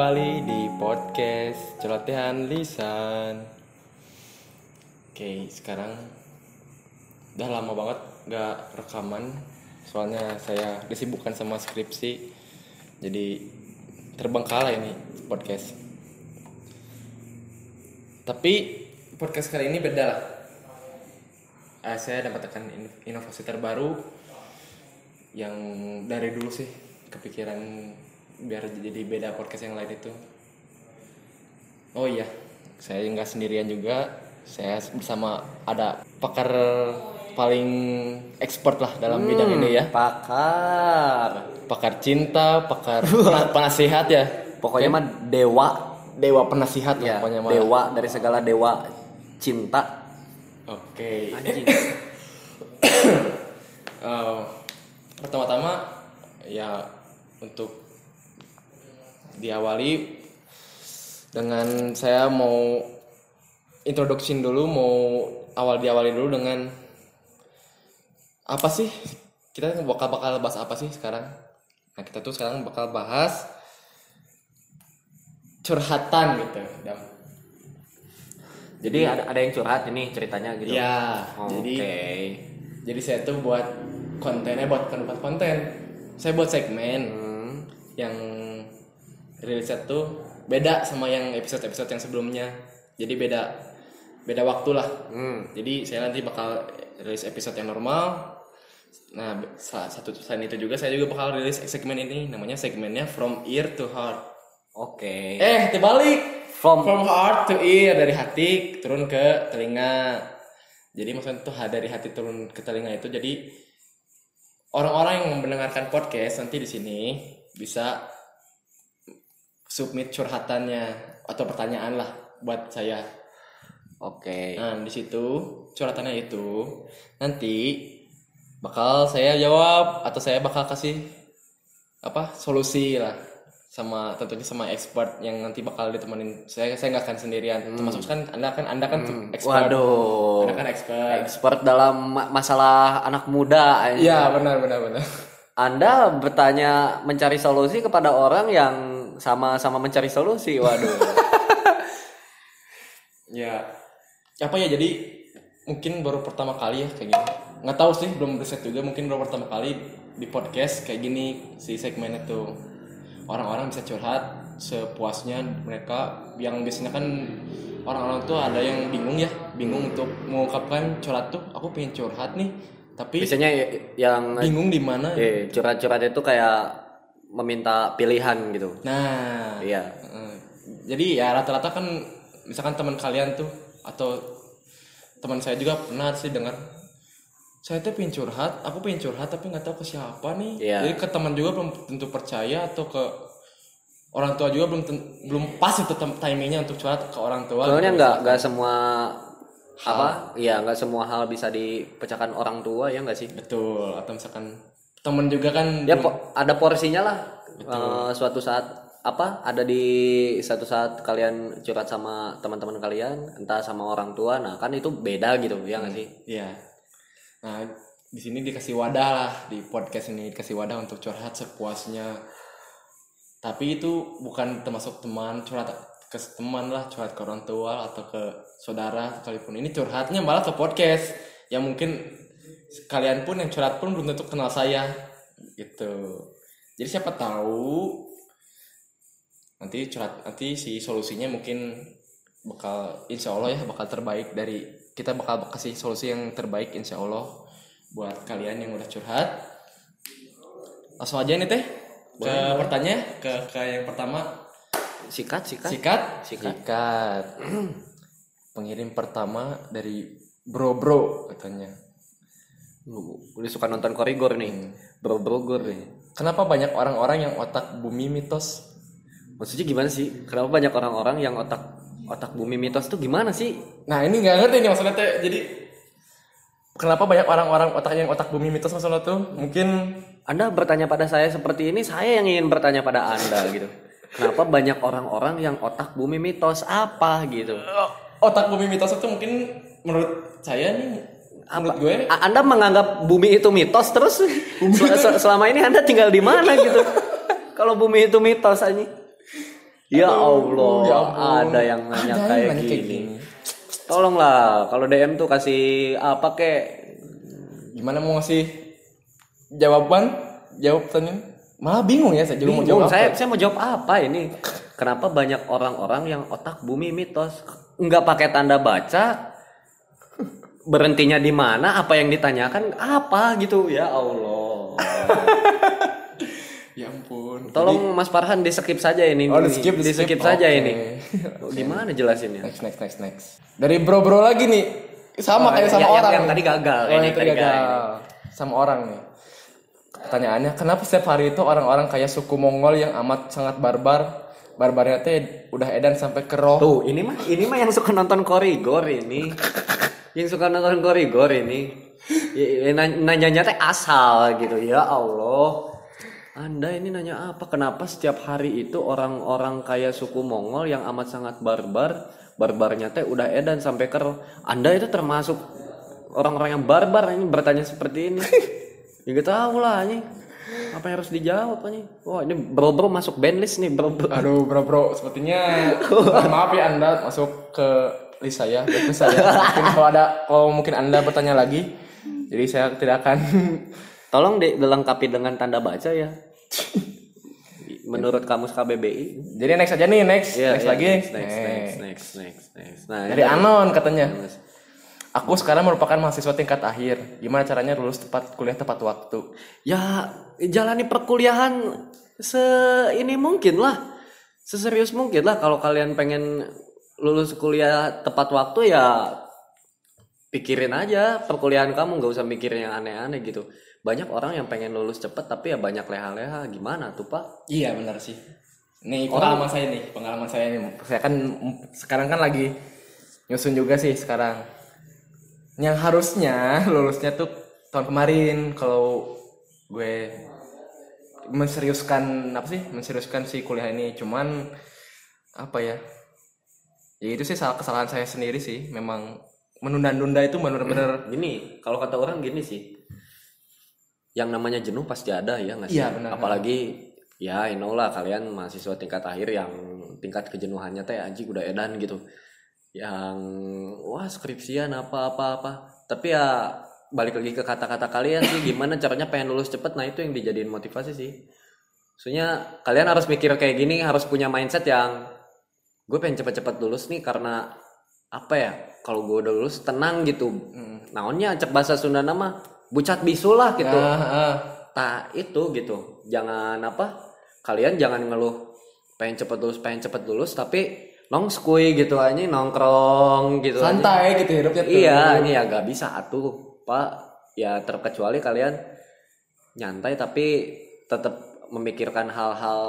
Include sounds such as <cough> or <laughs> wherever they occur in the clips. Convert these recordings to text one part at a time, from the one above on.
kembali di podcast celotehan lisan. Oke, sekarang udah lama banget gak rekaman, soalnya saya disibukkan sama skripsi, jadi terbengkalai ini podcast. Tapi podcast kali ini beda lah. Eh, saya dapatkan in- inovasi terbaru yang dari dulu sih kepikiran biar jadi beda podcast yang lain itu. Oh iya, saya nggak sendirian juga. Saya bersama ada pakar paling expert lah dalam bidang ini ya. Pakar. Pakar cinta, pakar <laughs> pen- penasihat ya. Pokoknya mah dewa. Dewa penasihat lah Ya, pokoknya mah. dewa dari segala dewa cinta. Oke. Anjing. <coughs> Eh, pertama-tama ya untuk diawali dengan saya mau introduction dulu mau awal diawali dulu dengan apa sih kita bakal bakal bahas apa sih sekarang nah kita tuh sekarang bakal bahas curhatan gitu Dam. Jadi ada ada yang curhat ini ceritanya gitu. ya Oke. jadi jadi saya tuh buat kontennya buat bukan buat konten saya buat segmen Hmm. yang rilisnya tuh beda sama yang episode-episode yang sebelumnya. Jadi beda beda waktu lah. Hmm. jadi saya nanti bakal rilis episode yang normal. Nah sa- satu selain itu juga saya juga bakal rilis segmen ini namanya segmennya from ear to heart. Oke. eh terbalik. From from heart to ear dari hati turun ke telinga. Jadi maksudnya tuh dari hati turun ke telinga itu jadi orang-orang yang mendengarkan podcast nanti di sini bisa submit curhatannya atau pertanyaan lah buat saya. Oke. nah di situ curhatannya itu nanti bakal saya jawab atau saya bakal kasih apa solusi lah sama tentunya sama expert yang nanti bakal ditemenin. Saya saya nggak akan sendirian. Termasuk kan anda kan anda kan expert. Waduh. anda kan expert. Expert dalam ma- masalah anak muda. iya benar benar benar. Anda bertanya mencari solusi kepada orang yang sama-sama mencari solusi. Waduh. <laughs> ya apa ya jadi mungkin baru pertama kali ya kayak gini nggak tahu sih belum riset juga mungkin baru pertama kali di podcast kayak gini si segmen itu orang-orang bisa curhat sepuasnya mereka yang biasanya kan orang-orang tuh ada yang bingung ya bingung untuk mengungkapkan curhat tuh aku pengen curhat nih tapi Biasanya yang bingung di mana eh, curhat-curhat itu kayak meminta pilihan gitu. nah Iya. Eh, jadi ya rata-rata kan misalkan teman kalian tuh atau teman saya juga pernah sih dengar saya tuh pengen curhat aku pengen curhat tapi nggak tahu ke siapa nih Iya. jadi ke teman juga belum tentu percaya atau ke orang tua juga belum belum pas itu timingnya untuk curhat ke orang tua Soalnya gitu. nggak nggak semua apa? Iya nggak semua hal bisa dipecahkan orang tua ya nggak sih? betul atau misalkan teman juga kan Ya po- ada porsinya lah. Eh, suatu saat apa? Ada di satu saat kalian curhat sama teman-teman kalian, entah sama orang tua. Nah kan itu beda gitu ya nggak sih? Iya. Nah, di sini dikasih wadah lah di podcast ini dikasih wadah untuk curhat sepuasnya. Tapi itu bukan termasuk teman curhat ke teman lah curhat ke orang tua atau ke saudara sekalipun. Ini curhatnya malah ke podcast yang mungkin kalian pun yang curhat pun belum tentu kenal saya gitu. Jadi siapa tahu nanti curhat nanti si solusinya mungkin bakal insya Allah ya bakal terbaik dari kita bakal kasih solusi yang terbaik insya Allah buat kalian yang udah curhat. Langsung aja nih teh ke pertanyaan. Ke ke yang pertama. Sikat sikat. sikat? Sikat. sikat. <clears throat> Pengirim pertama dari bro bro katanya Udah suka nonton korigor nih, bro bro gor nih. kenapa banyak orang-orang yang otak bumi mitos Maksudnya gimana sih? Kenapa banyak orang-orang yang otak otak bumi mitos tuh gimana sih? nah ini nggak ngerti nih maksudnya teh jadi kenapa banyak orang-orang otak yang otak bumi mitos masalah tuh mungkin Anda bertanya pada saya seperti ini, saya yang ingin bertanya pada Anda gitu. Kenapa banyak orang-orang yang otak bumi mitos apa gitu? Eh, otak bumi mitos itu mungkin menurut saya nih menurut gue Anda menganggap bumi itu mitos terus sel- <laughs> sel- selama ini Anda tinggal di mana gitu? <laughs> Kalau bumi itu mitos aja. Ya Allah, ya ada yang nanya Ada yang kayak nanya gini. kayak gini. Tolonglah, kalau DM tuh kasih apa kek? Gimana mau ngasih jawaban? Jawab pertanyaan. Malah bingung ya saya juga mau Bingung, jawab. saya apa. saya mau jawab apa ini? Kenapa banyak orang-orang yang otak bumi mitos nggak pakai tanda baca? Berhentinya di mana? Apa yang ditanyakan? Apa gitu? Ya Allah. <laughs> Ya ampun. Tolong Mas Farhan di skip saja ini. Oh, di skip, di skip skip. saja Oke. ini. <laughs> Gimana jelasinnya? Next next next next. Dari bro-bro lagi nih. Sama Oh, kayak sama yang- orang. yang tadi gagal, Oh, ini yang tadi tadi gagal. gagal. Sama orang nih. Pertanyaannya, kenapa setiap hari itu orang-orang kayak suku Mongol yang amat sangat barbar, barbarnya teh udah edan sampai ke roh. Tuh, ini mah ini mah yang suka nonton korigor ini. <laughs> yang suka nonton korigor ini. Ya, ya, nany- Nanyanya teh asal gitu. Ya Allah. Anda ini nanya apa? Kenapa setiap hari itu orang-orang kaya suku Mongol yang amat sangat barbar, barbarnya teh udah edan sampai ke roh. Anda itu termasuk orang-orang yang barbar ini bertanya seperti ini. <laughs> ya gak tahu lah ini. Apa yang harus dijawab ini? Wah, ini bro-bro masuk bandlist nih, bro-bro. Aduh, bro-bro, sepertinya <laughs> mohon maaf ya Anda masuk ke list saya, blacklist saya. Mungkin kalau ada kalau mungkin Anda bertanya lagi, jadi saya tidak akan <laughs> Tolong di- dilengkapi dengan tanda baca ya. Menurut kamus KBBI. Jadi next aja nih, next, Iya, next iya, lagi. Next, next, next, next, next, next. Nah, Dari ini- Anon katanya. Aku sekarang merupakan mahasiswa tingkat akhir. Gimana caranya lulus tepat kuliah tepat waktu? ya jalani perkuliahan se ini mungkin lah. Seserius mungkin lah kalau kalian pengen lulus kuliah tepat waktu ya pikirin aja perkuliahan kamu nggak usah mikirin yang aneh-aneh gitu. Banyak orang yang pengen lulus cepet tapi ya banyak leha-leha gimana tuh pak? Iya benar sih. Nih pengalaman saya nih, pengalaman saya nih. Saya kan sekarang kan lagi nyusun juga sih sekarang. Yang harusnya <laughs> lulusnya tuh tahun kemarin kalau gue menseriuskan apa sih? Menseriuskan si kuliah ini cuman apa ya? Ya itu sih salah kesalahan saya sendiri sih. Memang menunda-nunda itu benar-benar <clears throat> Gini, kalau kata orang gini sih, yang namanya jenuh pasti ada ya nggak sih? Iya, benar. Apalagi ya, you know lah kalian mahasiswa tingkat akhir yang tingkat kejenuhannya teh anjing udah edan gitu, yang wah skripsian apa apa apa. Tapi ya balik lagi ke kata-kata kalian sih, gimana caranya pengen lulus cepet? Nah itu yang dijadiin motivasi sih. Maksudnya kalian harus mikir kayak gini, harus punya mindset yang gue pengen cepet-cepet lulus nih karena apa ya kalau gue udah lulus tenang gitu naonnya cek bahasa Sunda nama bucat bisu lah gitu Ah, ah. tak itu gitu jangan apa kalian jangan ngeluh pengen cepet lulus pengen cepet lulus tapi nong skui gitu aja nongkrong gitu aja. santai gitu hidupnya tuh. iya ini ya gak bisa atuh pak ya terkecuali kalian nyantai tapi tetap memikirkan hal-hal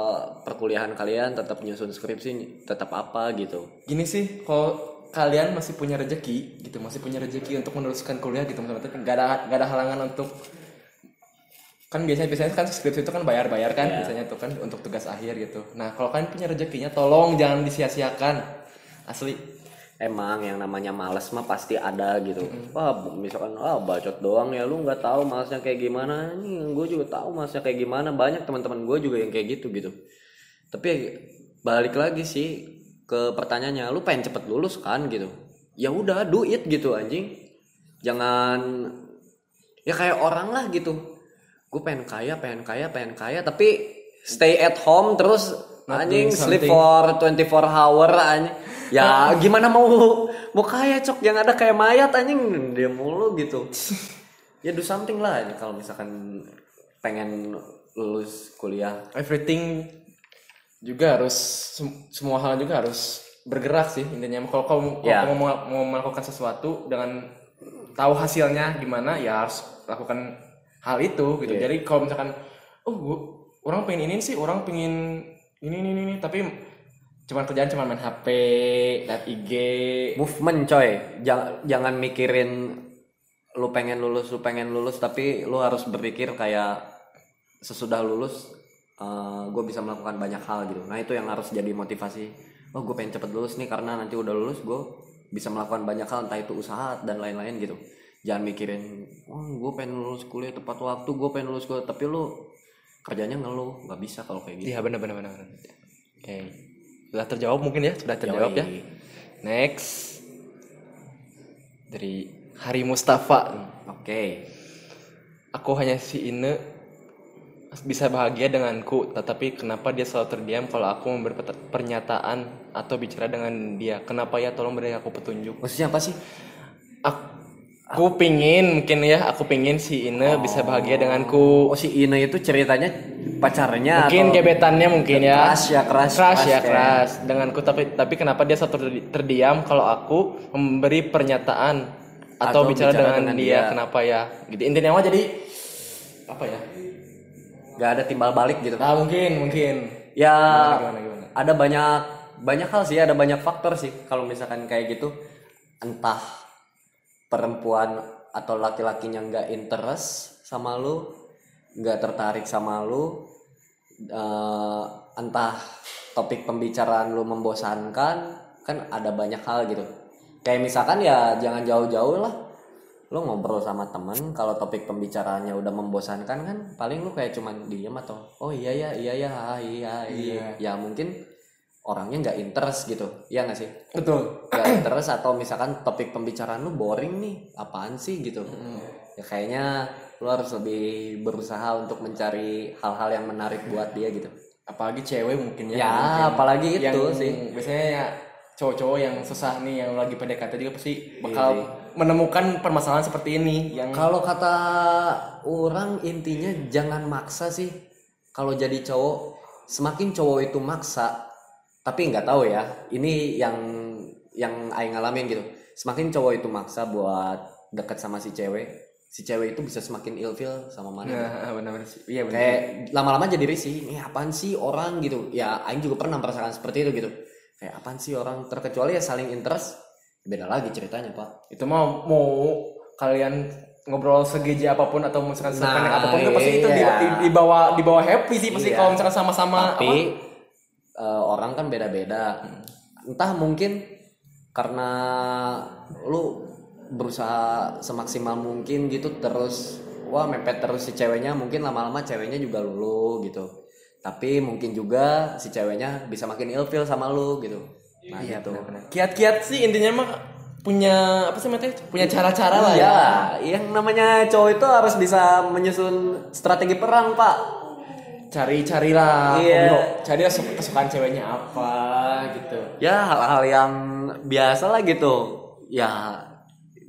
perkuliahan kalian tetap nyusun skripsi tetap apa gitu. Gini sih kalau kalian masih punya rezeki gitu masih punya rezeki untuk meneruskan kuliah gitu maksudnya nggak ada nggak ada halangan untuk kan biasanya biasanya kan skripsi itu kan bayar bayar kan biasanya tuh kan untuk tugas akhir gitu. Nah kalau kalian punya rezekinya tolong jangan disia-siakan. Asli emang yang namanya males mah pasti ada gitu. Wah misalkan ah bacot doang ya lu nggak tahu malesnya kayak gimana. Ini gue juga tahu malesnya kayak gimana. Banyak teman-teman gue juga yang kayak gitu gitu. Tapi balik lagi sih ke pertanyaannya lu pengen cepet lulus kan gitu. Ya udah do it gitu anjing. Jangan ya kayak orang lah gitu. Gue pengen kaya pengen kaya pengen kaya tapi stay at home terus Not anjing sleep for 24 hour anjing ya <laughs> gimana mau mau kaya cok? Yang ada kayak mayat anjing. Dia mulu gitu. Ya do something lah ini kalau misalkan pengen lulus kuliah. Everything juga harus sem- semua hal juga harus bergerak sih intinya. Kalau kamu kalau kamu mau, mau melakukan sesuatu dengan tahu hasilnya gimana ya harus lakukan hal itu gitu. Iya. jadi kalau misalkan oh gua, orang pengen ini sih orang pengen ini ini, ini. Tapi cuman kerjaan cuma main HP lihat IG movement coy. Jangan jangan mikirin lu pengen lulus lu pengen lulus tapi lu harus berpikir kayak sesudah lulus gue bisa melakukan banyak hal gitu. Nah itu yang harus jadi motivasi. Oh gue pengen cepet lulus nih karena nanti udah lulus gue bisa melakukan banyak hal entah itu usaha dan lain-lain gitu. Jangan mikirin oh gue pengen lulus kuliah tepat waktu gue pengen lulus kuliah tapi lu kerjanya ngeluh nggak bisa kalau kayak gitu. Iya benar benar benar oke sudah terjawab mungkin ya? Sudah terjawab ya? Next. Dari Hari Mustafa. Oke. aku hanya si Ine bisa bahagia denganku tetapi kenapa dia selalu terdiam kalau aku memberi pernyataan atau bicara dengan dia? Kenapa ya? Tolong beri aku petunjuk. Maksudnya apa sih? aku, aku pingin mungkin ya aku pingin si Ine bisa bahagia denganku. Oh si Ine itu ceritanya pacarnya mungkin atau gebetannya mungkin ya. Keras ya, keras, keras ya keras, denganku tapi tapi kenapa dia terdi- terdiam kalau aku memberi pernyataan atau, Atau bicara, bicara dengan, dengan dia, dia. kenapa ya? Gitu. Intinya mah jadi apa ya? Nggak ada timbal balik gitu. nah mungkin mungkin. Ya gimana gimana? ada banyak banyak hal sih, ada banyak faktor sih. Kalau misalkan kayak gitu. Entah perempuan atau laki-lakinya nggak interest sama lu, nggak tertarik sama lu, eh, entah topik pembicaraan lu membosankan, kan ada banyak hal gitu. Kayak misalkan ya jangan jauh-jauh lah. Lu ngobrol sama temen kalau topik pembicaraannya udah membosankan kan paling lu kayak cuman diem atau oh iya ya iya ya ah, iya iya. Ya mungkin orangnya nggak interest gitu. Ya nggak sih? Betul. Nggak interest atau misalkan topik pembicaraan lu boring nih apaan sih gitu. Ya kayaknya lu harus lebih berusaha untuk mencari hal-hal yang menarik buat dia gitu. Apalagi cewek mungkin ya ya mungkin. apalagi yang itu sih. biasanya ya cowok-cowok yang susah nih yang lagi PDKT juga pasti Iya bakal menemukan permasalahan seperti ini yang kalau kata orang intinya jangan maksa sih. Kalau jadi cowok semakin cowok itu maksa tapi nggak tahu ya ini yang yang aing ngalamin gitu. Semakin cowok itu maksa buat deket sama si cewek si cewek itu bisa semakin ilfil sama mana. Nah <laughs> benar-benar sih. Iya benar. Kayak lama-lama jadi risih ini apaan sih orang? gitu. Ya Aing juga pernah merasakan seperti itu gitu. Kayak apaan sih orang? Terkecuali ya saling interest beda lagi ceritanya pak. Itu mau mau kalian ngobrol segeji apa pun atau misalkan Nah, apa pun itu pasti itu di, iya. di, di bawah di bawah happy sih pasti Iya. kalau misalkan sama-sama tapi apa, eh, orang kan beda-beda. Entah mungkin karena lu berusaha semaksimal mungkin gitu terus wah mepet terus si ceweknya mungkin lama-lama ceweknya juga lulu gitu. Tapi mungkin juga si ceweknya bisa makin ilfil sama lu gitu. Nah iya gitu. kiat-kiat sih intinya mah punya apa sih matanya punya cara-cara lah ya. Iya, yang namanya cowok itu harus bisa menyusun strategi perang, Pak. cari-carilah Iya. cari kesu- kesukaan ceweknya apa gitu. Ya, hal-hal yang biasa lah gitu. Ya,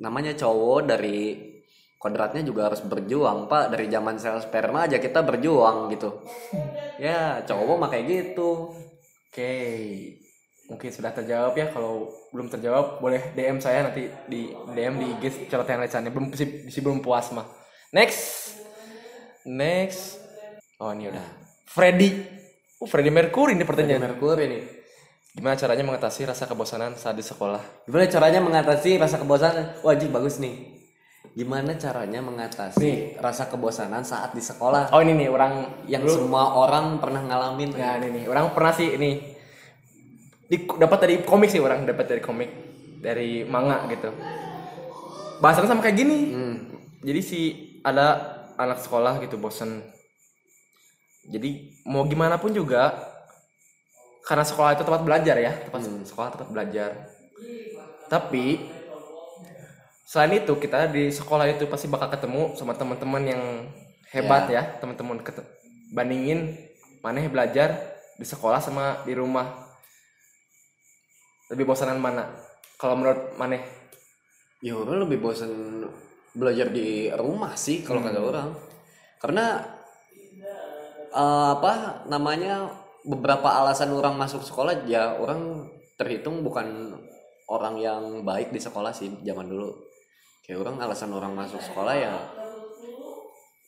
namanya cowok dari kodratnya juga harus berjuang, Pak. Dari zaman sel sperma aja kita berjuang gitu. Ya, cowok mah kayak gitu. oke. Mungkin sudah terjawab ya. Kalau belum terjawab boleh DM saya nanti di DM di IG celotehan lecannya belum si, si belum puas mah. Next. Next. Oh ini udah. Freddy. Oh Freddy Mercury ini pertanyaan. Merkur ini. Gimana caranya mengatasi rasa kebosanan saat di sekolah Gimana caranya mengatasi rasa kebosanan? Wajib bagus nih. Gimana caranya mengatasi rasa kebosanan saat di sekolah? oh ini nih orang yang semua orang pernah ngalamin ya ini nih orang pernah sih ini di, dapat dari komik sih orang dapat dari komik dari manga gitu bahasannya sama kayak gini Hmm. jadi si ada anak sekolah gitu bosen jadi mau gimana pun juga karena sekolah itu tempat belajar ya. Tempat sekolah tempat belajar. Tapi selain itu kita di sekolah itu pasti bakal ketemu sama teman-teman yang hebat ya. teman-teman bandingin mana yang belajar di sekolah sama di rumah. Lebih bosanan mana? Kalau menurut maneh? Ya orang lebih bosan belajar di rumah sih kalau kata orang. Karena eh, apa namanya beberapa alasan orang masuk sekolah ya orang terhitung bukan orang yang baik di sekolah sih zaman dulu. Kayak orang alasan orang masuk sekolah ya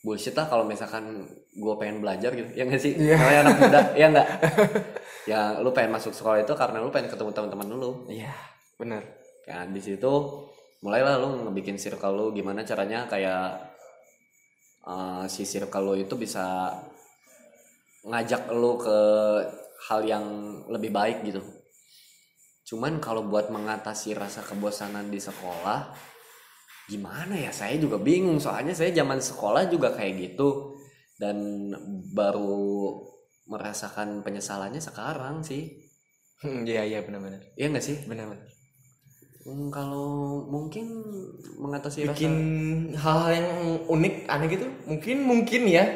bullshit lah kalau misalkan gue pengen belajar gitu. Ya nggak sih? Namanya anak muda <laughs> ya nggak? Ya lu pengen masuk sekolah itu karena lu pengen ketemu teman-teman lu. Iya bener ya di situ mulailah lu ngebikin circle lu gimana caranya kayak eh, si circle lu itu bisa ngajak lu ke hal yang lebih baik gitu. Cuman kalau buat mengatasi rasa kebosanan di sekolah gimana ya? Saya juga bingung. Soalnya saya zaman sekolah juga kayak gitu. Dan baru merasakan penyesalannya sekarang sih. Hmm, iya iya benar-benar. Iya nggak sih? Benar-benar. Hmm, kalau mungkin mengatasi bikin rasa hal-hal yang unik aneh gitu? Mungkin mungkin ya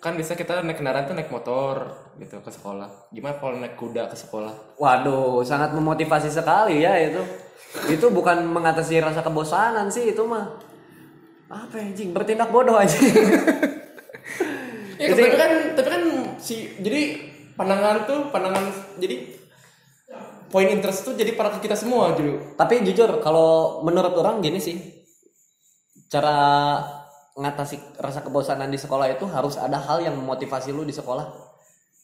kan bisa kita naik kendaraan tuh naik motor gitu ke sekolah. Gimana kalau naik kuda ke sekolah? Waduh sangat memotivasi sekali ya itu. Itu bukan mengatasi rasa kebosanan sih itu mah. Apa ya, anjing? Bertindak bodoh aja. Ya tapi kan tapi kan si jadi pandangan tuh pandangan jadi poin interest tuh jadi para kita semua gitu tapi jujur kalau menurut orang gini sih cara ngatasi rasa kebosanan di sekolah itu harus ada hal yang memotivasi lu di sekolah.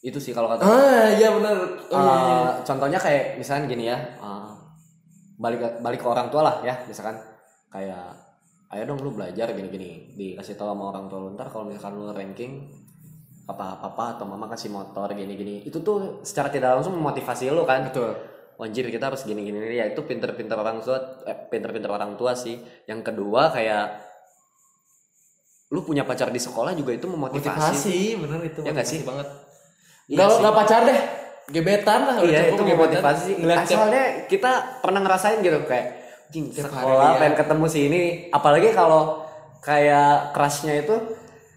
Itu sih kalau kata ah iya benar. Uh, contohnya kayak misalnya gini ya uh, balik balik ke orang tua lah ya misalkan. Kayak ayo dong lu belajar gini-gini. Dikasih tahu sama orang tua lu ntar kalau misalkan lu ranking apa papa atau mama kasih motor gini-gini. Itu tuh secara tidak langsung memotivasi lu kan. Betul. Anjir kita harus gini-gini ya itu pinter-pinter orang tua eh, pinter-pinter orang tua sih. Yang kedua kayak lu punya pacar di sekolah juga itu memotivasi. Motivasi bener itu Ya nggak sih? banget. Iya nggak sih. nggak pacar deh. Gebetan lah iya itu memotivasi. Nah, soalnya kita pernah ngerasain gitu kayak "Jing, sekolah lihat." pengen ketemu si ini. Apalagi kalau kayak crushnya itu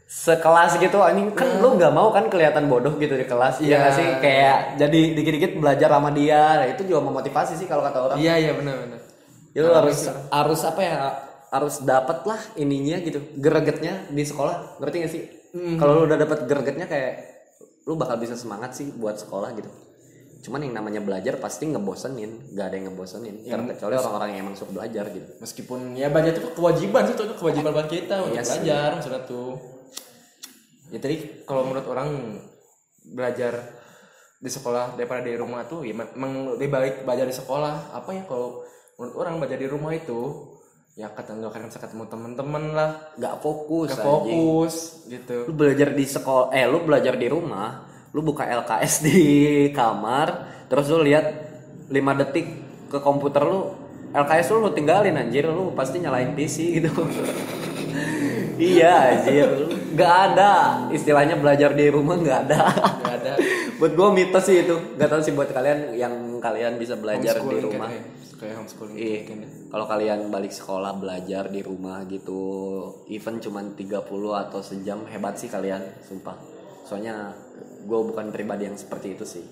sekelas gitu anjing kan lu nggak mau kan kelihatan bodoh gitu di kelas. Hmm. iya Iya. nggak sih? Kayak jadi dikit-dikit belajar sama dia. Nah, itu juga memotivasi sih kalau kata orang. Iya iya benar benar ya lu harus harus apa ya harus dapat lah ininya gitu gregetnya di sekolah. Ngerti gak sih? Hmm. kalau lu udah dapat gregetnya kayak lu bakal bisa semangat sih buat sekolah gitu. Cuman yang namanya belajar pasti ngebosenin gak ada yang ngebosenin. Karena kecuali orang-orang yang emang suka belajar gitu. Meskipun ya belajar itu kewajiban sih itu kewajiban buat kita untuk Iya sih. belajar maksudnya tuh. Ya tadi kalau menurut orang belajar di sekolah daripada di rumah tuh ya memang lebih baik belajar di sekolah. Apa ya kalau menurut orang belajar di rumah itu ya ketemu kan bisa ketemu teman-teman lah. Gak fokus gak anjing. fokus gitu. Lu belajar di sekolah eh lu belajar di rumah lu buka LKS di <laughs> kamar terus lu lihat 5 detik ke komputer lu LKS lu lu tinggalin anjir. Lu pasti nyalain PC gitu. <laughs> Iya anjir. Nggak ada. Istilahnya belajar di rumah nggak ada. Gak ada. <laughs> Buat gua mitos sih itu. Nggak tahu sih buat kalian yang kalian bisa belajar di rumah kayak, homeschooling Iya, mungkin ya. kalau kalian balik sekolah belajar di rumah gitu, even cuman 30 atau sejam hebat sih kalian, sumpah. Soalnya gue bukan pribadi yang seperti itu sih.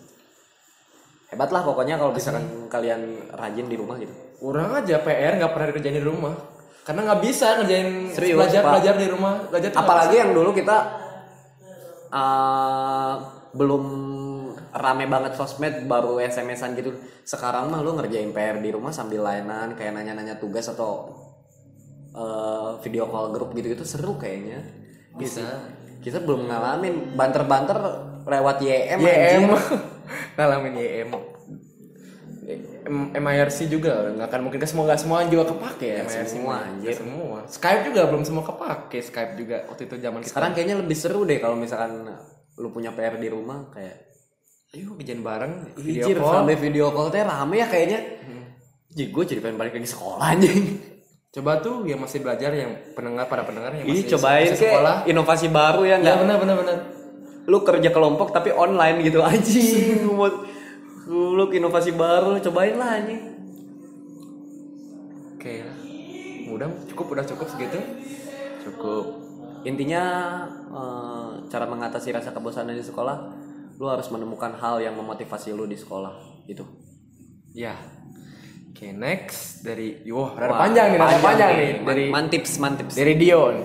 Hebat lah pokoknya kalau misalkan kalian rajin di rumah gitu. Orang aja PR nggak pernah dikerjain di rumah karena nggak bisa ngerjain Serius, belajar Pak. belajar di rumah belajar Apalagi yang dulu kita uh, belum rame banget sosmed baru SMS-an gitu. Sekarang mah lu ngerjain PR di rumah sambil lainan kayak nanya-nanya tugas atau uh, video call grup gitu itu seru kayaknya. bisa. Kita belum ngalamin. Banter-banter lewat YM YM <laughs> ngalamin YM MIRC juga nggak akan mungkin. Semua nggak semua juga kepake ya MIRC semua, anjir. Nggak semua. Skype juga belum semua kepake. Skype juga waktu itu zaman Sekarang kayaknya lebih seru deh kalau misalkan lu punya PR di rumah kayak ayo kerjain bareng video Video call sampai video call teh rame ya kayaknya. Jadi gue jadi pengen balik lagi sekolah anjing. coba tuh yang masih belajar yang pendengar para pendengar yang Ih masih cobain masih ke sekolah inovasi baru ya ya nggak? benar benar benar Lu kerja kelompok tapi online gitu anjing. Buat <laughs> lu inovasi baru cobain lah anjing. oke lah udah cukup udah cukup segitu Cukup. Intinya eh, cara mengatasi rasa kebosanan di sekolah, lu harus menemukan hal yang memotivasi lu di sekolah gitu. ya. Oke next. Dari wah rada panjang nih rada panjang nih. dari mantips mantips. dari Dion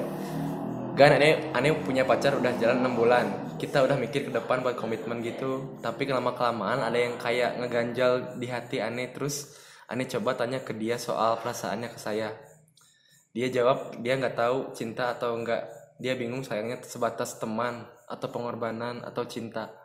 Gan aneh aneh punya pacar udah jalan 6 bulan. Kita udah mikir ke depan buat komitmen gitu. Tapi kelama kelamaan ada yang kayak ngeganjal di hati aneh terus aneh coba tanya ke dia soal perasaannya ke saya. Dia jawab dia nggak tahu cinta atau enggak dia bingung sayangnya sebatas teman atau pengorbanan atau cinta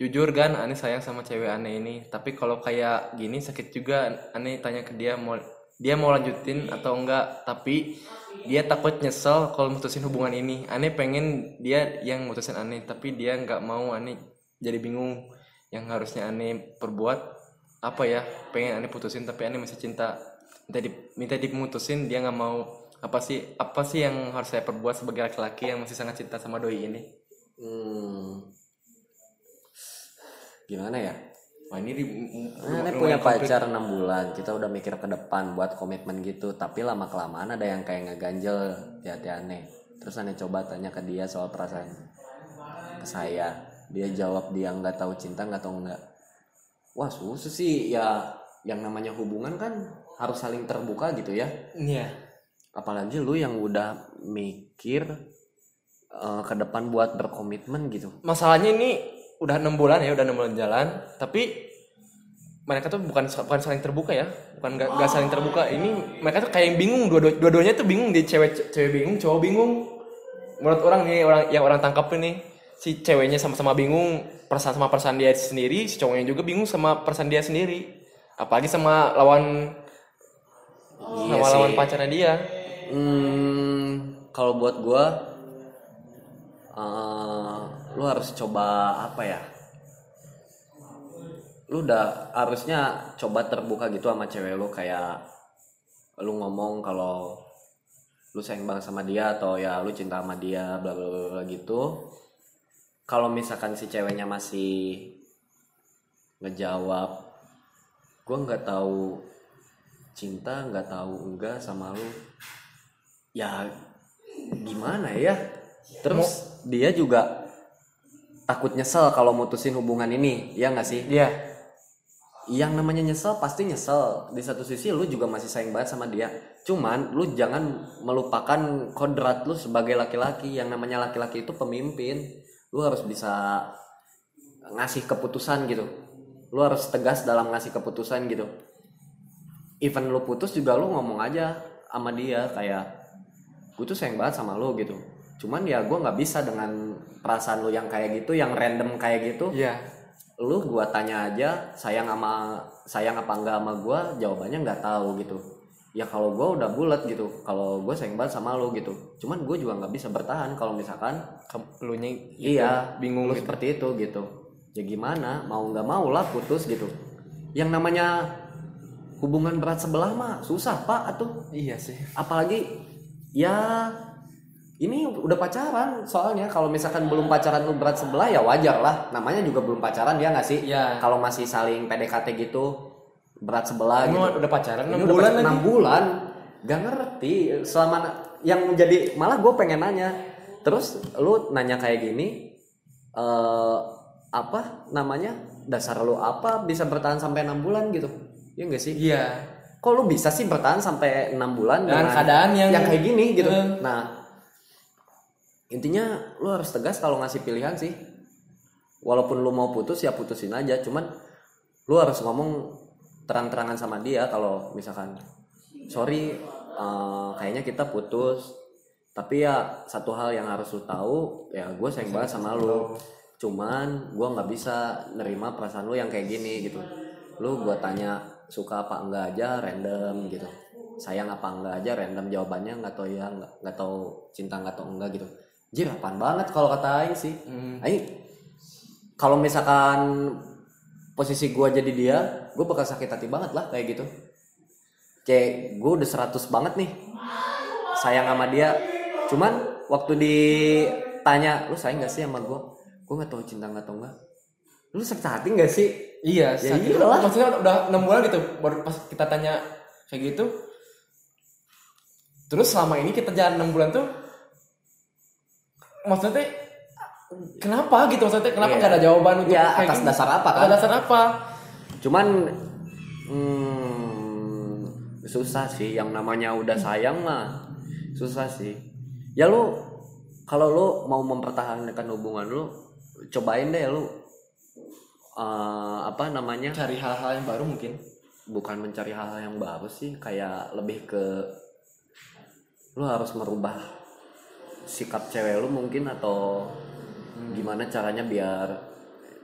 jujur kan aneh sayang sama cewek aneh ini. Tapi kalau kayak gini sakit juga aneh tanya ke dia mau dia mau lanjutin atau enggak. Tapi dia takut nyesel kalau mutusin hubungan ini. Aneh pengen dia yang mutusin aneh tapi dia nggak mau aneh jadi bingung yang harusnya aneh perbuat apa ya pengen aneh putusin tapi aneh masih cinta. Minta di, minta diputusin dia nggak mau. Apa sih apa sih yang harus saya perbuat sebagai laki-laki yang masih sangat cinta sama doi ini? Hmm. Gimana ya? Wah ini di, Nah, ini punya pacar 6 bulan, kita udah mikir ke depan buat komitmen gitu, tapi lama kelamaan ada yang kayak ngeganjel di hati aneh. Terus aneh coba tanya ke dia soal perasaan ke saya. Dia jawab dia nggak tahu cinta nggak tahu nggak. Wah susah sih ya yang namanya hubungan kan harus saling terbuka gitu ya. Iya. Apalagi lu yang udah mikir eh, ke depan buat berkomitmen gitu. Masalahnya ini udah enam bulan ya, udah enam bulan jalan, tapi mereka tuh bukan bukan saling terbuka ya, bukan nggak nggak saling terbuka. Ini mereka tuh kayak yang bingung, dua dua-duanya tuh bingung, di cewek cewek bingung, cowok bingung. Menurut orang nih orang yang orang tangkap ini si ceweknya sama-sama bingung perasaan sama perasaan dia sendiri, si cowoknya juga bingung sama perasaan dia sendiri. Apalagi sama lawan Iya sama sih. lawan pacarnya dia. Hmm, kalau buat gua eh, lu harus coba apa ya? Lu udah harusnya coba terbuka gitu sama cewek lu kayak lu ngomong kalau lu sayang banget sama dia atau ya lu cinta sama dia bla bla bla bla gitu. Kalau misalkan si ceweknya masih ngejawab gua nggak tahu cinta nggak tahu enggak sama lu ya gimana ya terus dia juga takut nyesel kalau mutusin hubungan ini ya nggak sih? Iya. yang namanya nyesel pasti nyesel. Di satu sisi lu juga masih sayang banget sama dia. Cuman lu jangan melupakan kodrat lu sebagai laki-laki. Yang namanya laki-laki itu pemimpin. Lu harus bisa ngasih keputusan gitu. Lu harus tegas dalam ngasih keputusan gitu. Even lu putus juga lu ngomong aja sama dia kayak gue tuh sayang banget sama lu gitu cuman ya gue nggak bisa dengan perasaan lu yang kayak gitu yang random kayak gitu. Iya. lu gua tanya aja sayang sama sayang apa enggak sama gua? Jawabannya nggak tahu gitu. Ya kalau gua udah bulat gitu kalau gue sayang banget sama lu gitu. Cuman gue juga nggak bisa bertahan kalau misalkan Lu nya iya bingung lu gitu. seperti itu gitu. Ya gimana mau nggak mau lah putus gitu. Yang namanya hubungan berat sebelah mah susah pak atuh. Iya sih. apalagi ya ini udah pacaran soalnya kalau misalkan belum pacaran lu berat sebelah ya wajar lah. Namanya juga belum pacaran dia nggak sih? Iya. kalau masih saling PDKT gitu berat sebelah gitu. Emang udah pacaran ini 6 udah bulan enam bulan. Gak ngerti. Selama yang menjadi malah gue pengen nanya. Terus lu nanya kayak gini eh apa namanya? Dasar lu apa bisa bertahan sampai enam bulan gitu? Ya enggak sih? Iya. kok lu bisa sih bertahan sampai enam bulan Dengan keadaan yang- kayak gini gitu? Eh. nah intinya lu harus tegas kalau ngasih pilihan sih. Walaupun lu mau putus ya putusin aja. Cuman lu harus ngomong terang-terangan sama dia kalau misalkan sorry eh, kayaknya kita putus. Tapi ya satu hal yang harus lu tahu ya gue sayang banget sama lu. Cuman gue nggak bisa nerima perasaan lu yang kayak gini gitu. Lu gue tanya suka apa enggak? aja random gitu. Sayang apa enggak? aja random. Jawabannya nggak tahu ya nggak nggak tahu cinta nggak tahu enggak gitu jir apaan banget kalau kata Aing sih Hmm. Aing kalau misalkan posisi gue jadi dia gue bakal sakit hati banget lah kayak gitu kayak gue udah 100 banget nih sayang sama dia cuman waktu ditanya lu sayang gak sih sama gue gue nggak tahu cinta nggak tahu enggak lu sakit hati gak sih Iya, Ya sakit. iyalah. Maksudnya udah enam bulan gitu, baru pas kita tanya kayak gitu. Terus selama ini kita jalan enam bulan tuh, maksudnya kenapa gitu maksudnya kenapa Iya. nggak ada jawaban untuk Ya, atas gini? dasar apa, kan? Atas dasar apa? cuman hmm, susah sih yang namanya udah sayang mah susah sih ya lu kalau lu mau mempertahankan hubungan lu cobain deh lu eh, apa namanya Cari hal-hal yang baru mungkin. bukan mencari hal yang baru sih kayak lebih ke lu harus merubah sikap cewek lu mungkin atau gimana caranya biar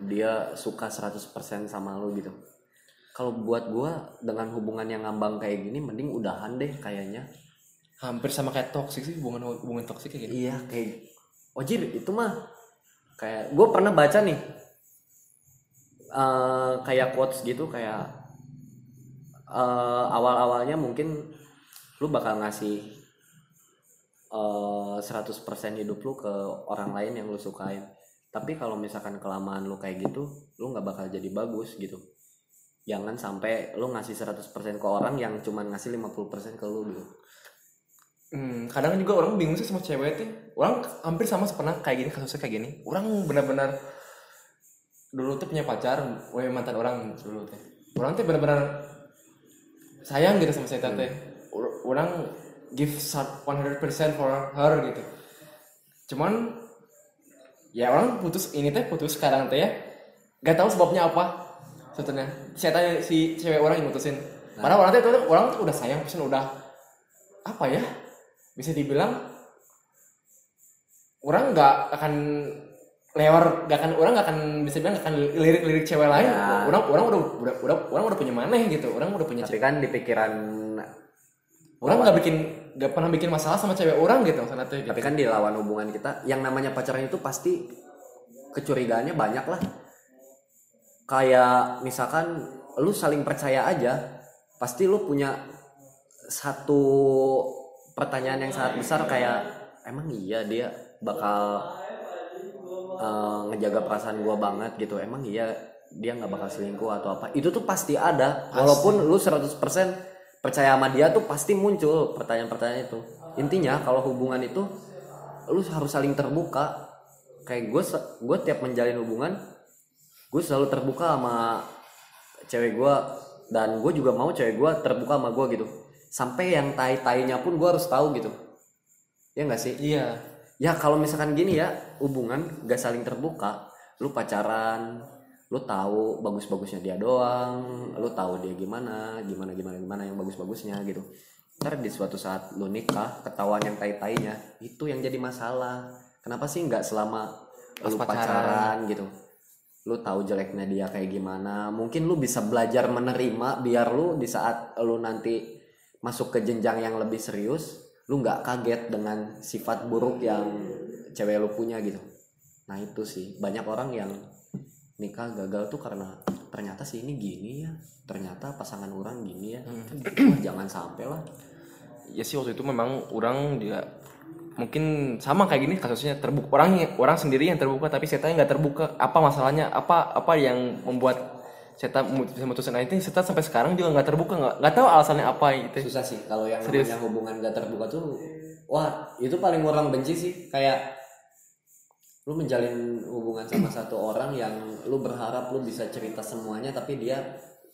dia suka 100% sama lu gitu? Kalau buat gua dengan hubungan yang ngambang kayak gini mending udahan deh kayaknya. Hampir sama kayak toxic sih hubungan hubungan toxic kayak gitu. iya kayak ojir itu mah kayak gue pernah baca nih eh, kayak quotes gitu kayak eh, awal-awalnya mungkin lu bakal ngasih eh, 100% hidup lu ke orang lain yang lu sukain tapi kalau misalkan kelamaan lu kayak gitu lu nggak bakal jadi bagus gitu jangan sampai lu ngasih 100% ke orang yang cuman ngasih 50% ke lu gitu Hmm, kadang juga orang bingung sih sama cewek tuh. Orang hampir sama pernah kayak gini kasusnya kayak gini. Orang benar-benar dulu tuh punya pacar, weh mantan orang dulu teh. Orang tuh benar-benar sayang gitu sama saya teh. Ur- Orang give sa- 100% for her gitu. Cuman ya orang putus ini teh putus sekarang teh ya. Gak tahu sebabnya apa. Sebetulnya saya tanya si cewek orang yang mutusin. Padahal orang tuh orang tuh udah sayang, pisan udah apa ya? bisa dibilang orang nggak akan lewat nggak akan orang nggak akan bisa bilang nggak akan lirik-lirik cewek lain Ya. orang orang udah, udah udah orang udah punya mana gitu orang udah punya tapi cewek kan di pikiran orang nggak bikin nggak pernah bikin masalah sama cewek orang gitu sana tuh gitu. tapi kan di lawan hubungan kita yang namanya pacaran itu pasti kecurigaannya banyak lah. Kayak misalkan lu saling percaya aja pasti lu punya satu pertanyaan yang sangat besar kayak emang iya dia bakal eh, ngejaga perasaan gua banget gitu? Emang iya dia nggak bakal selingkuh atau apa? Itu tuh pasti ada walaupun lu 100% percaya sama dia tuh pasti muncul pertanyaan-pertanyaan itu. Intinya kalau hubungan itu lu harus saling terbuka. Kayak gue gue tiap menjalin hubungan gue selalu terbuka sama cewek gue dan gue juga mau cewek gue terbuka sama gue gitu. Sampai yang tai tainya pun gue harus tahu gitu. Ya nggak sih? Iya. Ya kalau misalkan gini ya hubungan gak saling terbuka lu pacaran lu tahu bagus-bagusnya dia doang lu tahu dia gimana gimana gimana gimana yang bagus-bagusnya gitu. Ntar di suatu saat lu nikah ketahuan yang tai-tainya itu yang jadi masalah. Kenapa sih nggak selama Pas lu pacaran. pacaran gitu? Lu tahu jeleknya dia kayak gimana. Mungkin lu bisa belajar menerima biar lu di saat lu nanti masuk ke jenjang yang lebih serius lu nggak kaget dengan sifat buruk yang cewek lu punya gitu. Nah itu sih. Banyak orang yang nikah gagal tuh karena ternyata sih ini gini ya ternyata pasangan orang gini ya. Kan gitu lah, jangan sampai lah. Ya sih waktu itu memang orang juga mungkin sama kayak gini kasusnya terbuka orang orang sendiri yang terbuka tapi saya nggak terbuka. Apa masalahnya? Apa apa yang membuat saya bisa mutusin nah itu saya sampai sekarang juga nggak terbuka nggak nggak tahu alasannya apa gitu. Susah sih kalau yang Serius. namanya hubungan gak terbuka tuh wah itu paling orang benci sih. Kayak lu menjalin hubungan sama satu orang yang lu berharap lu bisa cerita semuanya tapi dia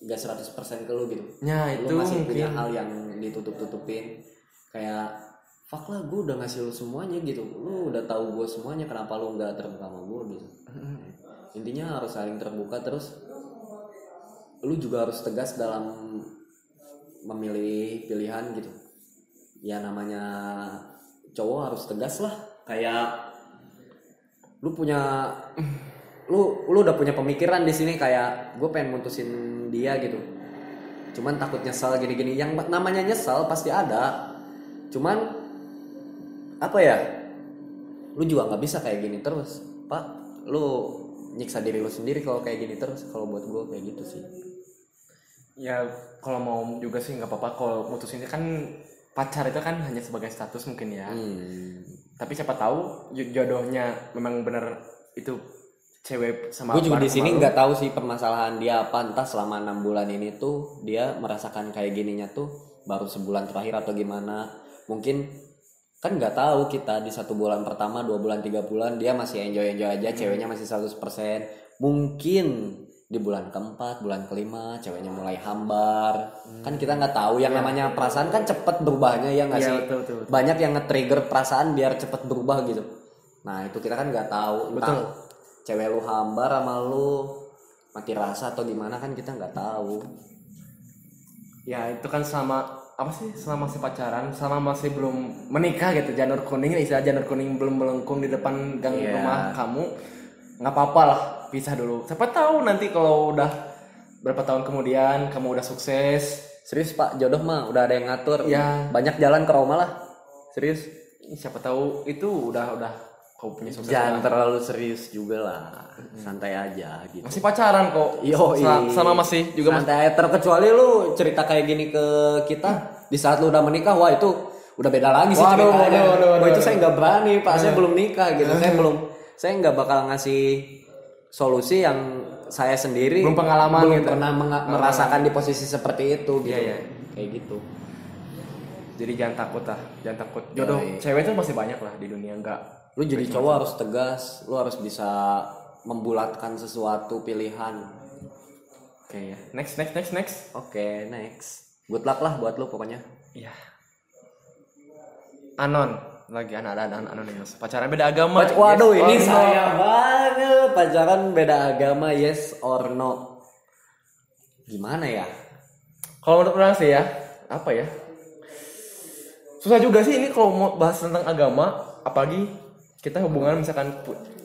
gak 100% ke lu gitu. Ya lu itu masih punya mungkin. hal yang ditutup-tutupin. Kayak fuck lah gue udah ngasih lu semuanya gitu. Lu udah tahu gue semuanya kenapa lu nggak terbuka sama gue gitu. <laughs> Intinya harus saling terbuka terus lu juga harus tegas dalam memilih pilihan gitu. Ya namanya cowok harus tegas lah. Kayak lu punya lu lu udah punya pemikiran di sini kayak gue pengen mutusin dia gitu. Cuman takut nyesal gini-gini. Yang namanya nyesal pasti ada. Cuman apa ya? Lu juga nggak bisa kayak gini terus pak. Lu nyiksa diri lu sendiri kalau kayak gini terus kalau buat gue kayak gitu sih. Ya kalau mau juga sih nggak apa-apa. Kalau mutusin kan pacar itu kan hanya sebagai status mungkin ya. Hmm. tapi siapa tahu jo- jodohnya memang bener itu cewek sama gue juga di sini nggak tahu sih permasalahan dia apa. Entah selama enam bulan ini tuh dia merasakan kayak gininya tuh baru sebulan terakhir atau gimana. Mungkin kan nggak tahu kita di satu bulan pertama dua bulan tiga bulan dia masih enjoy enjoy aja ceweknya masih 100% mungkin di bulan keempat bulan kelima ceweknya mulai hambar. Kan kita nggak tahu yang namanya perasaan kan cepet berubahnya ya nggak Iya, sih? betul, betul, betul. banyak yang nge-trigger perasaan biar cepet berubah gitu. Nah itu kita kan nggak tahu. Entah Betul. cewek lu hambar sama lu mati rasa atau gimana kan kita nggak tahu. Ya itu kan selama apa sih selama masih pacaran selama masih belum menikah gitu. Janur kuning istilah janur kuning belum melengkung di depan gang Iya. rumah kamu nggak apa-apa lah pisah dulu. Siapa tahu nanti kalau udah berapa tahun kemudian kamu udah sukses. Serius pak jodoh mah udah ada yang ngatur. Ya. banyak jalan ke Roma lah. Serius. Siapa tahu itu udah udah kau punya sukses jangan terlalu serius juga lah. Santai aja gitu. Masih pacaran kok. Yo, selama masih juga masih santai terkecuali lu cerita kayak gini ke kita di saat lu udah menikah wah itu udah beda lagi sih Waduh, ceritanya. waduh, waduh, wah itu waduh. saya nggak berani pak. Saya belum nikah gitu. Saya belum saya nggak bakal ngasih solusi yang saya sendiri Belum pengalaman belum gitu. pernah menga- merasakan di posisi seperti itu gitu. Iya, iya. Kayak gitu. jadi jangan takut lah jangan takut jodoh Yoi. cewek tuh masih banyak lah di dunia enggak Lu jadi cowok harus tegas, lu harus bisa membulatkan sesuatu pilihan. oke ya next next next next Oke, next. Good luck lah buat lu pokoknya. iya anon lagi anak ada anak anonimus pacaran beda agama Pac- Waduh, yes ini no? saya banget. Pacaran beda agama, yes or no. Gimana ya? kalau menurut orang sih ya apa ya susah juga sih ini kalau mau bahas tentang agama apalagi kita hubungan misalkan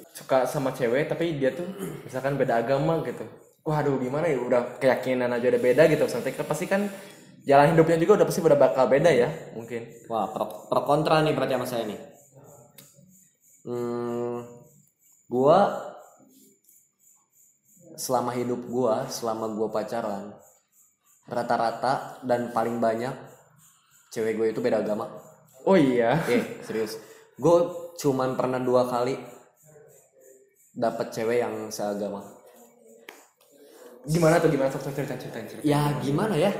suka sama cewek tapi dia tuh misalkan beda agama gitu waduh gimana ya udah keyakinan aja udah beda gitu nanti kan pasti kan jalan hidupnya juga udah pasti udah bakal beda ya mungkin Wah, pro, pro kontra nih berarti sama saya nih. Hmm, gua selama hidup gua, selama gua pacaran, rata-rata dan paling banyak cewek gue itu beda agama. oh iya Eh, serius. Gue cuman pernah dua kali dapet cewek yang seagama. gimana tuh gimana cerita cerita cerita Ya gimana ya?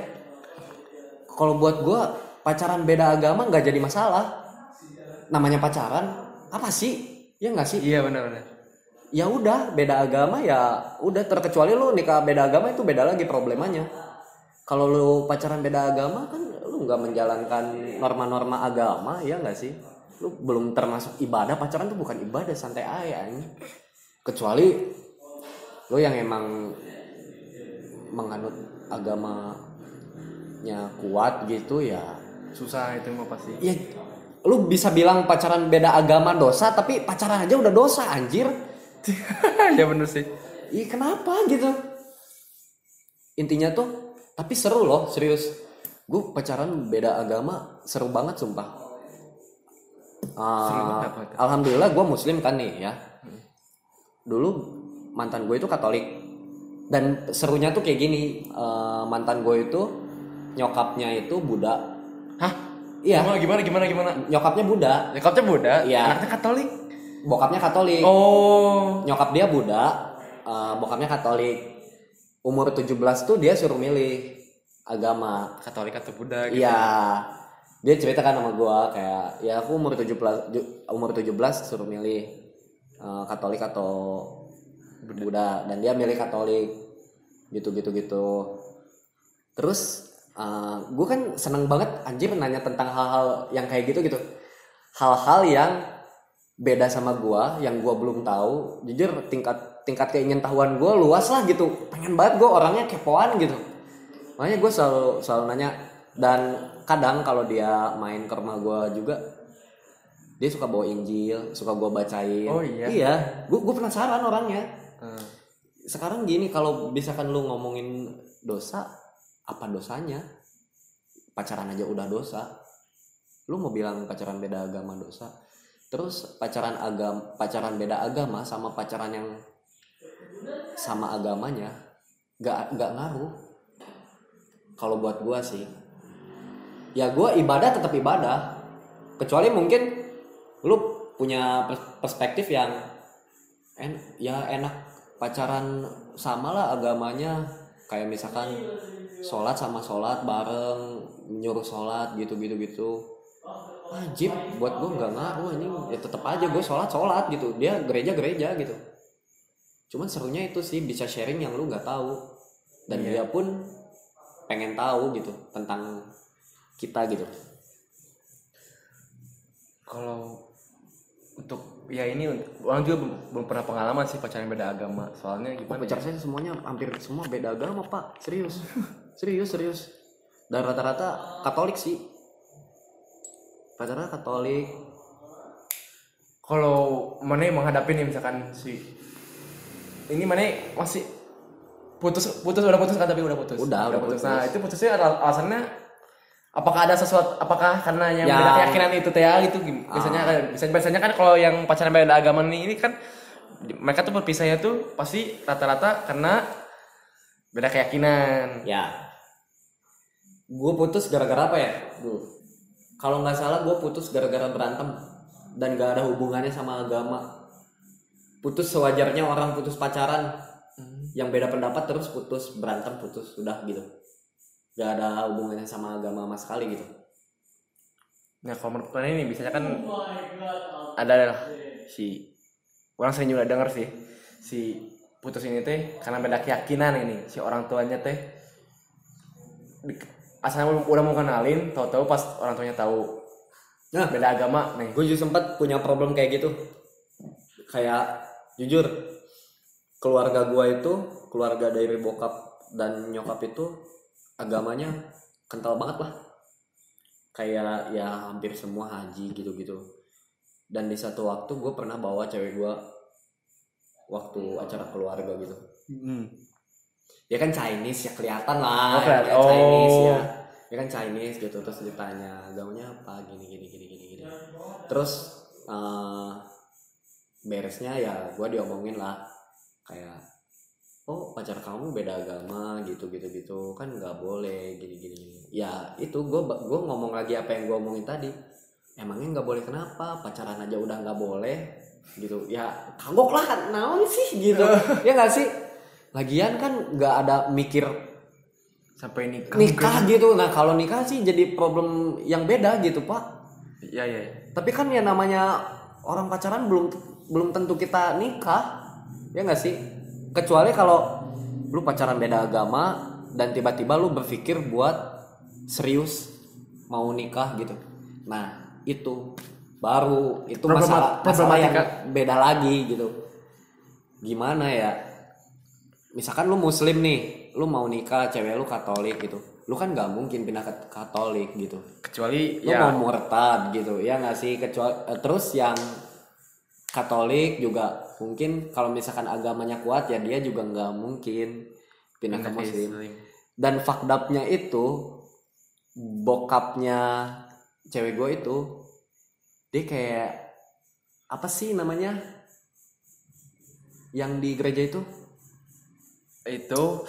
Kalau buat gue pacaran beda agama nggak jadi masalah. Namanya pacaran apa sih? Ya nggak sih? iya benar benar Ya udah beda agama ya udah terkecuali lu nikah beda agama itu beda lagi problemanya. Kalau lu pacaran beda agama kan lu nggak menjalankan norma-norma agama ya nggak sih? Lu belum termasuk ibadah pacaran tuh bukan ibadah santai aja anjing. Kecuali lu yang emang menganut agamanya kuat gitu ya. Susah itu mah pasti. Ya lu bisa bilang pacaran beda agama dosa tapi pacaran aja udah dosa anjir. <laughs> Ya benar sih. Iya kenapa gitu? Intinya tuh tapi seru loh serius. Gue pacaran beda agama seru banget sumpah. Ah, tuh? alhamdulillah gue muslim kan nih ya. Dulu mantan gue itu katolik. Dan serunya tuh kayak gini eh, mantan gue itu nyokapnya itu Buddha. Hah? Iya. Gimana gimana gimana gimana? Nyokapnya Buddha. Nyokapnya Buddha? Iya. anaknya Katolik? Bokapnya Katolik. Oh. Nyokap dia Buddha eh, bokapnya Katolik. Umur 17 tuh dia suruh milih agama. Katolik atau Buddha gitu? Iya. Dia cerita kan sama gua kayak ya aku umur 17 ju- umur 17 suruh milih eh, Katolik atau Buddha. dan dia milih Katolik. Gitu gitu gitu. Terus gue kan seneng banget anjir nanya tentang hal-hal yang kayak gitu gitu. Hal-hal yang beda sama gua yang gua belum tahu. Jujur tingkat tingkat keingintahuan gua luas lah gitu. Pengen banget gua orangnya kepoan gitu. Makanya gue selalu selalu nanya. Dan kadang kalau dia main ke rumah gua juga dia suka bawa Injil suka gua bacain. Oh, iya? iya. Gue gue penasaran orangnya. Hmm. sekarang gini kalau misalkan lu ngomongin dosa apa dosanya? Pacaran aja udah dosa. Lu mau bilang pacaran beda agama dosa. Terus pacaran agama pacaran beda agama sama pacaran yang sama agamanya gak gak ngaruh. Kalau buat gua sih ya gua ibadah tetap ibadah. Kecuali mungkin lu punya pers- perspektif yang en ya enak pacaran sama lah agamanya. Kayak misalkan sholat sama sholat bareng nyuruh sholat gitu gitu gitu. Wajib buat gue nggak ngaruh anjing ya tetap aja gue sholat sholat gitu. Dia gereja gereja gitu. Cuman serunya itu sih bisa sharing yang lu nggak tahu. Dan Iya. dia pun pengen tahu gitu tentang kita gitu. Kalau untuk ya ini orang juga belum, belum pernah pengalaman sih pacaran beda agama. Soalnya gimana pacar saya semuanya hampir semua beda agama pak. Serius. Serius serius. Dan rata-rata katolik sih. Pacarnya katolik. Kalau mana yang menghadapi nih misalkan si ini mana masih putus putus udah putus kan tapi udah putus? Udah, udah putus. nah itu putusnya al- alasannya apakah ada sesuatu apakah karena yang Yang- beda keyakinan itu teh gitu gim- biasanya kan biasanya, biasanya kan kalau yang pacaran beda agama nih ini kan mereka tuh berpisahnya tuh pasti rata-rata karena beda keyakinan. Ya. Gue putus gara-gara apa ya? Dulu kalau nggak salah gue putus gara-gara berantem dan gak ada hubungannya sama agama. Putus sewajarnya orang putus pacaran. Yang beda pendapat terus putus berantem putus sudah gitu gak ada hubungannya sama agama sama sekali gitu. Nah kalau menurut kalian ini biasanya kan ada si orang sering juga denger sih si putus ini teh karena beda keyakinan ini si orang tuanya teh. Asalnya udah- udah mau kenalin tahu-tahu pas orang tuanya tahu nah beda agama nih. gue juga sempat punya problem kayak gitu. Kayak jujur keluarga gue itu keluarga dari bokap dan nyokap itu agamanya kental banget lah. Kayak ya hampir semua haji gitu-gitu. Dan di satu waktu gue pernah bawa cewek gue waktu acara keluarga gitu. Ya kan Chinese ya kelihatan lah Oh, kelihatan. ya. Chinese Oh. ya ya kan Chinese gitu terus ditanya agamanya apa? Gini gini gini gini gini. Terus eh, beresnya ya gue diomongin lah. Kayak oh pacar kamu beda agama gitu gitu gitu. Kan nggak boleh gini gini ya itu gue gue ngomong lagi apa yang gue omongin tadi. Emangnya nggak boleh kenapa? Pacaran aja udah nggak boleh gitu. Ya kagok lah naon sih gitu. <laughs> Ya nggak sih? Lagian kan nggak ada mikir sampai nikah nikah gitu. Nah kalau nikah sih jadi problem yang beda gitu pak. Ya ya. tapi kan ya namanya orang pacaran belum belum tentu kita nikah. Ya nggak sih kecuali kalau lu pacaran beda agama dan tiba-tiba lu berpikir buat serius mau nikah gitu. Nah itu baru itu masalah masalah yang beda lagi gitu. Gimana ya? Misalkan lu muslim nih lu mau nikah cewek lu katolik gitu. Lu kan nggak mungkin pindah ke katolik gitu. Kecuali lu ya mau murtad gitu ya nggak sih? Kecuali terus yang Katolik juga mungkin kalau misalkan agamanya kuat ya dia juga nggak mungkin pindah ke Muslim. Dan fakdapnya itu bokapnya cewek gue itu dia kayak apa sih namanya? Yang di gereja itu? Itu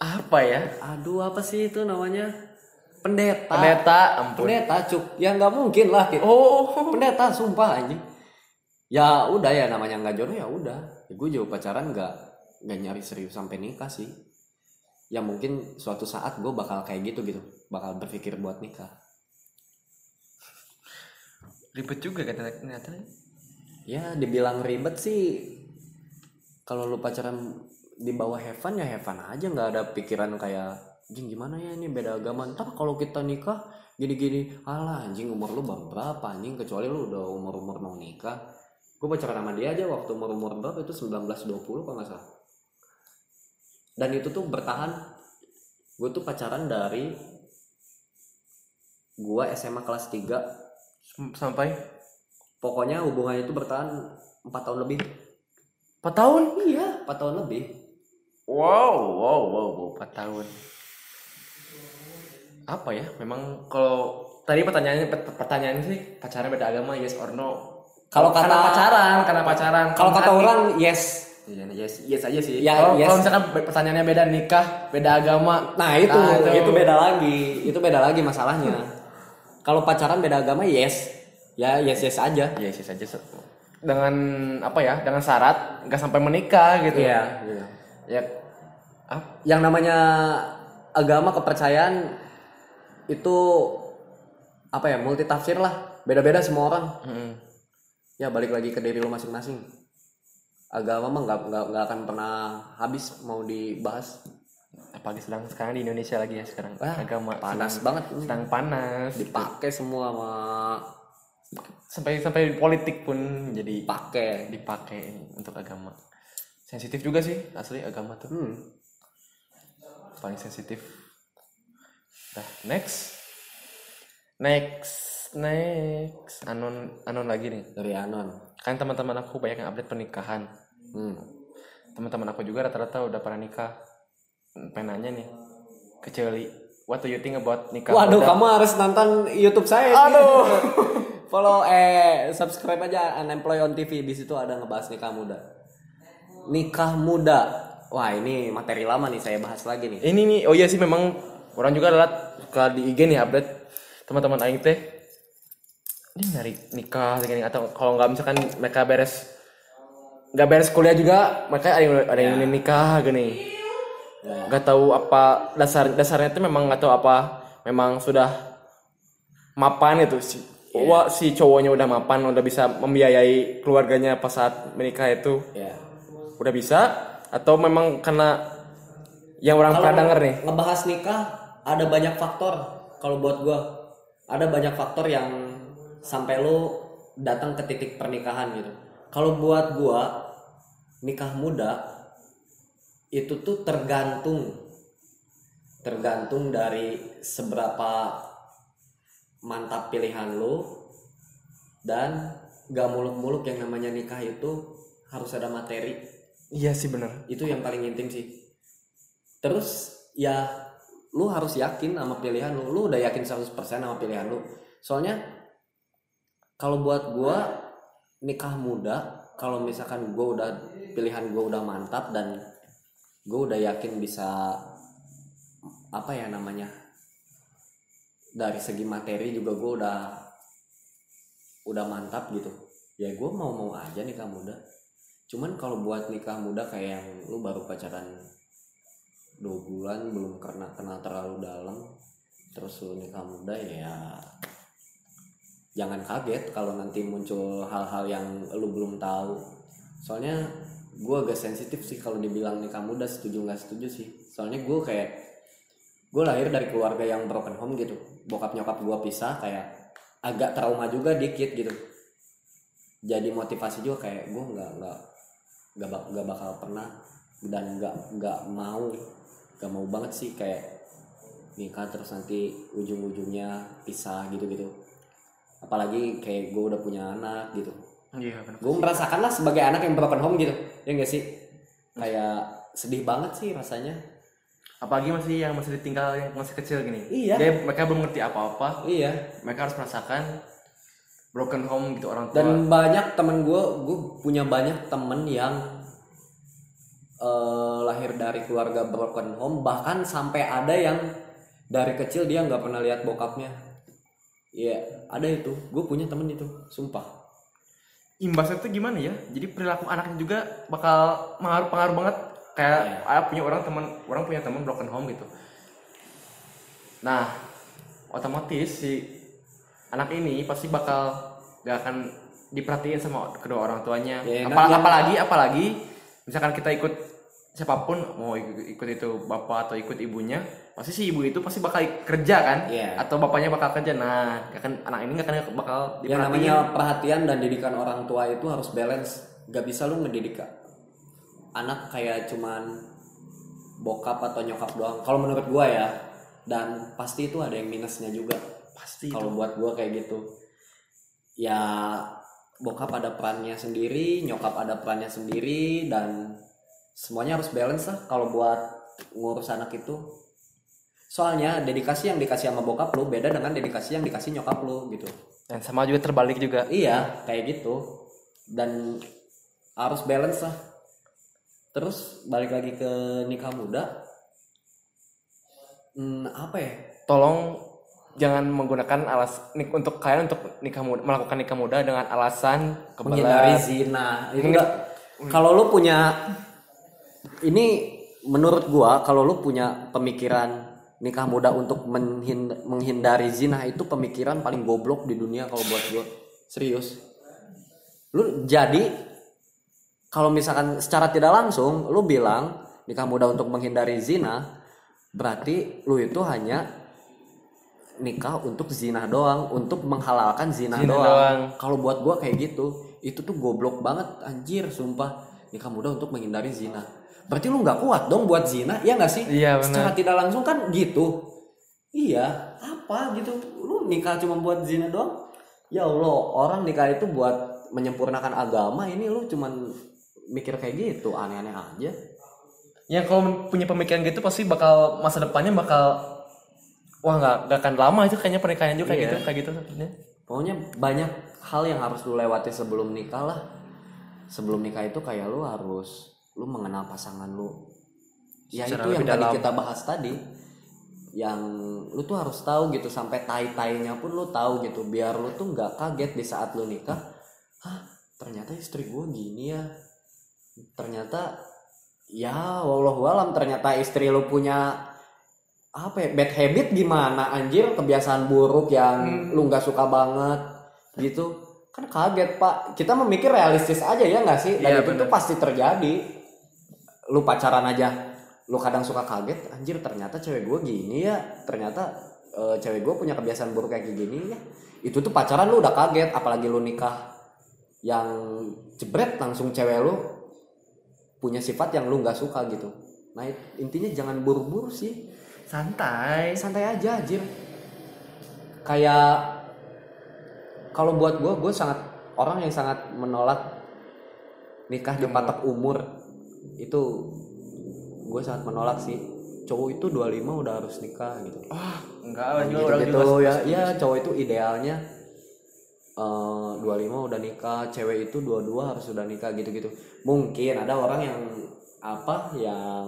apa ya? Aduh apa sih itu namanya? Pendeta. Pendeta ampun. Pendeta cuk. Ya nggak mungkin lah. Oh. Pendeta sumpah anjing ya udah ya namanya nggak jodoh ya udah. Ya, gue juga pacaran nggak nggak nyari serius sampai nikah sih. Ya mungkin suatu saat gue bakal kayak gitu gitu. Bakal berpikir buat nikah. Ribet juga kata ternyata. Ya dibilang ribet sih. Kalau lu pacaran di bawah Heaven ya Heaven aja. Nggak ada pikiran kayak anjing gimana ya ini beda agama? Ntar kalau kita nikah gini-gini alah anjing umur lu baru berapa anjing? Kecuali lu udah umur-umur mau nikah gue pacaran sama dia aja waktu umur-umur berapa itu? 19-20 kalau nggak salah. Dan itu tuh bertahan. Gue tuh pacaran dari gua SMA kelas 3 sampai? Pokoknya hubungannya itu bertahan 4 tahun lebih. 4 tahun? Iya, 4 tahun lebih. wow wow wow wow 4 tahun. Apa ya? Memang kalau tadi pertanyaannya pert- pertanyaan sih pacaran beda agama yes or no Kalau karena kata- pacaran karena pacaran Kalau kata orang yes. Iya, yes, yes aja sih. Ya, kalau, yes. misalkan pertanyaannya beda nikah, beda agama, Nah, itu Nah, itu. beda lagi. Itu beda lagi masalahnya. Kalau pacaran beda agama yes. Ya yes yes aja. Yes, yes aja. Dengan apa ya? Dengan syarat nggak sampai menikah gitu. Iya. Ya, ah, Yang namanya agama kepercayaan itu apa ya multi tafsir lah beda-beda semua orang mm, ya balik lagi ke diri lu masing-masing agama mah nggak nggak nggak akan pernah habis mau dibahas apalagi sedang sekarang di Indonesia lagi ya sekarang Wah, agama panas sedang, banget sedang panas. dipakai semua sama Sampai sampai politik pun jadi pakai dipakai untuk agama. Sensitif juga sih asli agama tuh. hmm. paling sensitif. Dah, next. Next, next. Anon anon lagi nih. dari Anon Kan teman-teman aku banyak yang update pernikahan. hmm. Teman-teman aku juga rata-rata udah pernah nikah. Pengen nanya nih. Kecuali what do you think about nikah? Waduh, muda? kamu harus nonton YouTube saya. Aduh. <laughs> Follow eh subscribe aja Unemployed on TV di situ ada ngebahas nikah muda. Nikah muda. Wah, ini materi lama nih saya bahas lagi nih. Ini nih, oh iya sih memang orang juga adalah suka di IG nih update teman-teman aing teh. Ini nyari nikah gini atau kalau nggak misalkan mereka beres nggak beres kuliah juga mereka ada yang ada yang nikah gini. Ya. nggak tahu apa dasar dasarnya itu memang nggak tahu apa memang sudah mapan itu si wah, si cowoknya udah mapan udah bisa membiayai keluarganya pas saat menikah itu. Ya. Udah bisa atau memang karena yang orang pernah denger nih? ngebahas nikah ada banyak faktor. Kalau buat gua ada banyak faktor yang sampai lu datang ke titik pernikahan gitu. Kalau buat gua nikah muda itu tuh tergantung tergantung dari seberapa mantap pilihan lu dan gak muluk-muluk yang namanya nikah itu harus ada materi. Iya sih bener. Itu yang paling intim sih. Terus ya lu harus yakin sama pilihan lu. Lu udah yakin 100% sama pilihan lu. Soalnya kalau buat gua nikah muda kalau misalkan gua udah pilihan gua udah mantap dan gua udah yakin bisa apa ya namanya dari segi materi juga gua udah udah mantap gitu. Ya gua mau mau aja nikah muda. Cuman kalau buat nikah muda kayak yang lu baru pacaran dua bulan belum karena kenal terlalu dalam terus lu nikah muda ya jangan kaget kalau nanti muncul hal-hal yang lu belum tahu. Soalnya gue agak sensitif sih kalau dibilang nikah muda setuju nggak setuju sih. Soalnya gue kayak gue lahir dari keluarga yang broken home gitu. Bokap nyokap gue pisah kayak agak trauma juga dikit gitu. Jadi motivasi juga kayak gue nggak nggak nggak bak- nggak bakal pernah dan nggak nggak mau nggak mau banget sih kayak nikah terus nanti ujung-ujungnya pisah gitu-gitu apalagi kayak gue udah punya anak gitu. Iya gue merasakan lah sebagai anak yang broken home gitu. Ya enggak sih? Kayak sedih banget sih rasanya. Apalagi masih yang masih ditinggal yang masih kecil gini. Iya. dia mereka belum ngerti apa-apa. Iya. Mereka harus merasakan broken home gitu orang tua. Dan banyak temen gue gue punya banyak temen yang eh, lahir dari keluarga broken home. Bahkan sampai ada yang dari kecil dia nggak pernah lihat bokapnya Iya ada itu. Gue punya temen itu sumpah. Imbasnya tuh gimana ya? Jadi perilaku anaknya juga bakal pengaruh pengaruh banget. Kayak Iya. ah, punya orang teman orang punya teman broken home gitu. Nah otomatis si anak ini pasti bakal gak akan diperhatiin sama kedua orang tuanya. Ya, Apal- enak ya. apalagi apalagi misalkan kita ikut siapa pun mau ikut, ikut itu bapak atau ikut ibunya pasti si ibu itu pasti bakal kerja kan? Iya. atau bapaknya bakal kerja? Nah akan anak ini gak akan bakal yang diperhatiin. namanya perhatian dan didikan orang tua itu harus balance. Gak bisa lu ngedidik anak kayak cuman bokap atau nyokap doang. Kalau menurut gua ya dan pasti itu ada yang minusnya juga. Pasti kalau buat gua kayak gitu. Ya bokap ada perannya sendiri nyokap ada perannya sendiri dan semuanya harus balance lah. Kalau buat ngurus anak itu soalnya dedikasi yang dikasih sama bokap lu beda dengan dedikasi yang dikasih nyokap lu gitu dan sama juga terbalik juga Iya, kayak gitu. Dan harus balance lah. Terus balik lagi ke nikah muda. Hmm, apa ya? tolong jangan menggunakan alas nik- untuk kalian untuk nikah muda melakukan nikah muda dengan alasan Menghindari kebelet zina. Itu enggak. Kalau lu punya ini menurut gua kalau lu punya pemikiran nikah muda untuk menghindari zina itu pemikiran paling goblok di dunia kalau buat gua. Serius. Lu jadi kalau misalkan secara tidak langsung lu bilang nikah muda untuk menghindari zina berarti lu itu hanya nikah untuk zina doang untuk menghalalkan zina, Zina doang, doang. kalau buat gua kayak gitu itu tuh goblok banget anjir sumpah nikah muda untuk menghindari zina berarti lu nggak kuat dong buat zina ya nggak sih? Iya, benar. secara tidak langsung kan gitu. Iya apa gitu? Lu nikah cuma buat zina doang? Ya allah orang nikah itu buat menyempurnakan agama ini lu cuman mikir kayak gitu aneh-aneh aja. Ya kalau punya pemikiran gitu pasti bakal masa depannya bakal wah nggak nggak akan lama itu kayaknya pernikahan juga kayak Iya. gitu kayak gitu pokoknya banyak hal yang harus lu lewati sebelum nikah lah. Sebelum nikah itu kayak lu harus lu mengenal pasangan lu. Ya Secara itu yang lebih tadi dalam. kita bahas tadi. Yang lu tuh harus tahu gitu sampai tai tainya pun lu tahu gitu. Biar lu tuh nggak kaget di saat lu nikah. Hah ternyata istri gue gini ya. Ternyata ya wallahu alam ternyata istri lu punya apa ya bad habit gimana? Anjir kebiasaan buruk yang lu nggak suka banget. Gitu. Kan kaget pak. Kita memikir realistis aja ya nggak sih? Dan Iya, itu bener. tuh pasti terjadi lu pacaran aja. Lu kadang suka kaget anjir ternyata cewek gue gini ya. Ternyata eh, cewek gue punya kebiasaan buruk kayak gini ya. Itu tuh pacaran lu udah kaget apalagi lu nikah. Yang jebret langsung cewek lu punya sifat yang lu nggak suka gitu. Nah intinya jangan buru-buru sih. Santai. Santai aja anjir. Kayak kalau buat gue gue sangat orang yang sangat menolak nikah di patok umur itu gue sangat menolak sih. Cowok itu 25 udah harus nikah gitu. Wah enggak lah gitu, orang gitu juga ya. ya cowok itu idealnya eh 25 udah nikah cewek itu dua-dua harus udah nikah gitu-gitu. Mungkin ada orang yang apa yang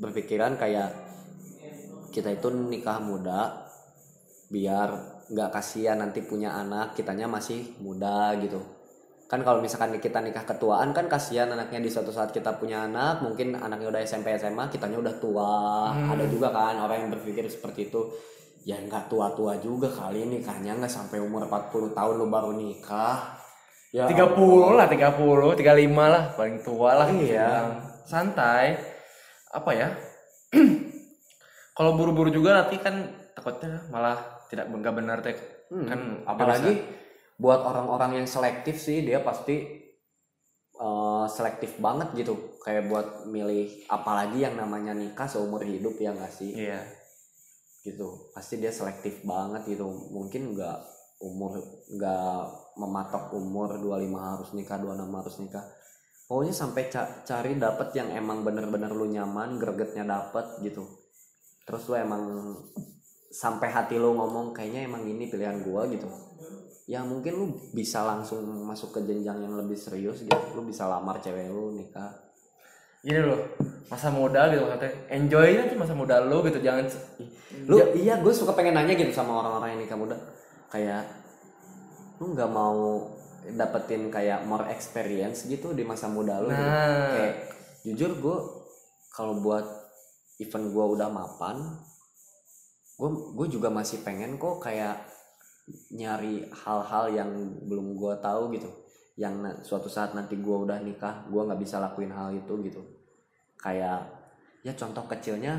berpikiran kayak kita itu nikah muda biar nggak kasihan nanti punya anak kitanya masih muda gitu kan kalau misalkan kita nikah ketuaan kan kasihan anaknya di suatu saat kita punya anak mungkin anaknya udah SMP SMA kitanya udah tua. Hmm. ada juga kan orang yang berpikir seperti itu. Ya nggak tua-tua juga kali nikahnya nggak sampai umur 40 tahun lu baru nikah. Ya 30 lah 30 35 lah paling tua lah Iya. santai. Apa ya? <clears throat> Kalau buru-buru juga nanti kan takutnya malah tidak nggak benar teh. Hmm, kan apalagi buat orang-orang yang selektif sih dia pasti eh, selektif banget gitu. Kayak buat milih apalagi yang namanya nikah seumur hidup ya nggak sih? Iya. Gitu. Pasti dia selektif banget gitu. Mungkin nggak umur nggak mematok umur 25 harus nikah 26 harus nikah. Pokoknya sampai ca- cari dapet yang emang bener-bener lu nyaman gregetnya dapet gitu. Terus lu emang sampai hati lu ngomong kayaknya emang ini pilihan gua gitu ya mungkin lu bisa langsung masuk ke jenjang yang lebih serius gitu lu bisa lamar cewek lu nikah gini loh masa muda gitu maksudnya enjoy aja masa muda lu gitu jangan lu iya gue suka pengen nanya gitu sama orang-orang yang nikah muda kayak lu nggak mau dapetin kayak more experience gitu di masa muda lu gitu. Nah. kayak jujur gue kalau buat event gue udah mapan gue gue juga masih pengen kok kayak nyari hal-hal yang belum gue tahu gitu yang suatu saat nanti gue udah nikah gue nggak bisa lakuin hal itu gitu kayak ya contoh kecilnya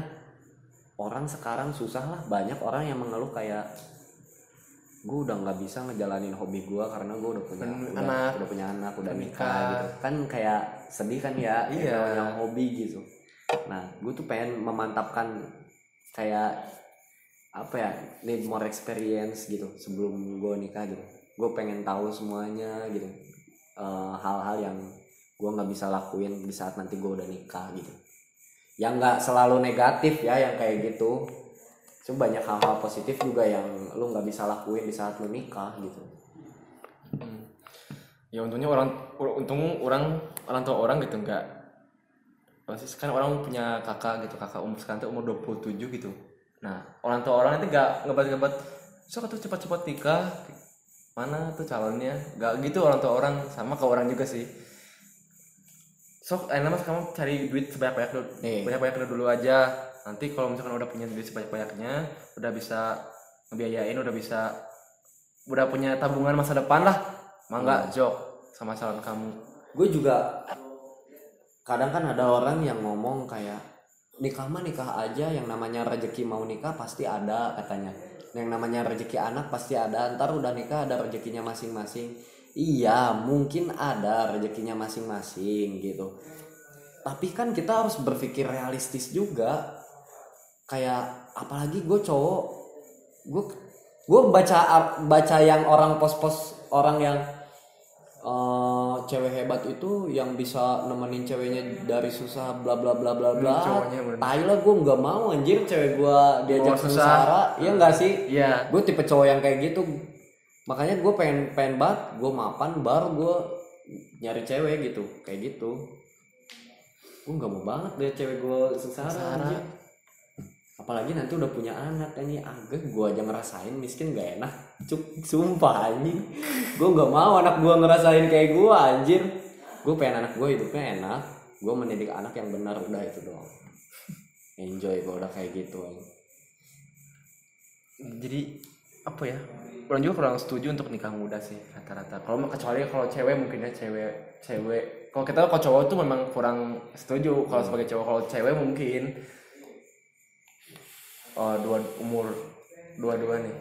orang sekarang susah lah banyak orang yang mengeluh kayak gue udah nggak bisa ngejalanin hobi gue karena gue udah punya udah, anak. udah punya anak udah nikah nikah. gitu kan kayak sedih kan ya Iya. yang hobi gitu nah gue tuh pengen memantapkan kayak apa ya need more experience gitu sebelum gue nikah gitu. Gue pengen tahu semuanya gitu. Eh, hal-hal yang gue nggak bisa lakuin di saat nanti gue udah nikah gitu. Yang nggak selalu negatif ya yang kayak gitu. Cuma banyak hal-hal positif juga yang lu nggak bisa lakuin di saat lu nikah gitu. Ya untungnya orang untung orang orang tua orang gitu enggak pasti kan orang punya kakak gitu kakak umur sekarang tuh umur 27 gitu nah orang tua orang itu enggak ngebat-ngebat sok tuh cepat-cepat nikah? Mana tuh calonnya? Enggak gitu orang tua orang sama ke orang juga sih. Sok enak mas kamu cari duit sebanyak-banyak dulu Nih. banyak-banyak dulu aja. Nanti kalau misalkan udah punya duit sebanyak-banyaknya udah bisa ngebiayain udah bisa udah punya tabungan masa depan lah. Mangga jok? Sama calon kamu. Gue juga kadang kan ada orang yang ngomong kayak nikah mah nikah aja yang namanya rezeki mau nikah pasti ada katanya. Yang namanya rezeki anak pasti ada ntar udah nikah ada rezekinya masing-masing. Iya mungkin ada rezekinya masing-masing gitu. Tapi kan kita harus berpikir realistis juga. Kayak apalagi gue cowok gue gue baca baca yang orang pos-pos orang yang eh, cewek hebat itu yang bisa nemenin ceweknya dari susah bla bla bla bla bla. tai lah gue nggak mau anjir cewek gue diajak Bawa susah. susah iya nggak sih? Iya. Gue tipe cowok yang kayak gitu. Makanya gue pengen pengen banget gue mapan baru gue nyari cewek gitu. Kayak gitu. Gue nggak mau banget deh cewek gue sengsara Sengsara. anjir. Apalagi nanti udah punya anak ini agak gue aja ngerasain miskin gak enak. Cuk sumpah anjing. Gue nggak mau anak gue ngerasain kayak gue anjir. Gue pengen anak gue hidupnya enak gue mendidik anak yang benar udah itu doang. Enjoy kalau udah kayak gitu jadi apa ya? Orang juga kurang setuju untuk nikah muda sih rata-rata. Kalau kecuali kalau cewek mungkin ya cewek cewek. Kalau kita kalau cowok tuh memang kurang setuju. Kalau sebagai cowok kalau cewek mungkin oh, dua umur dua-dua nih.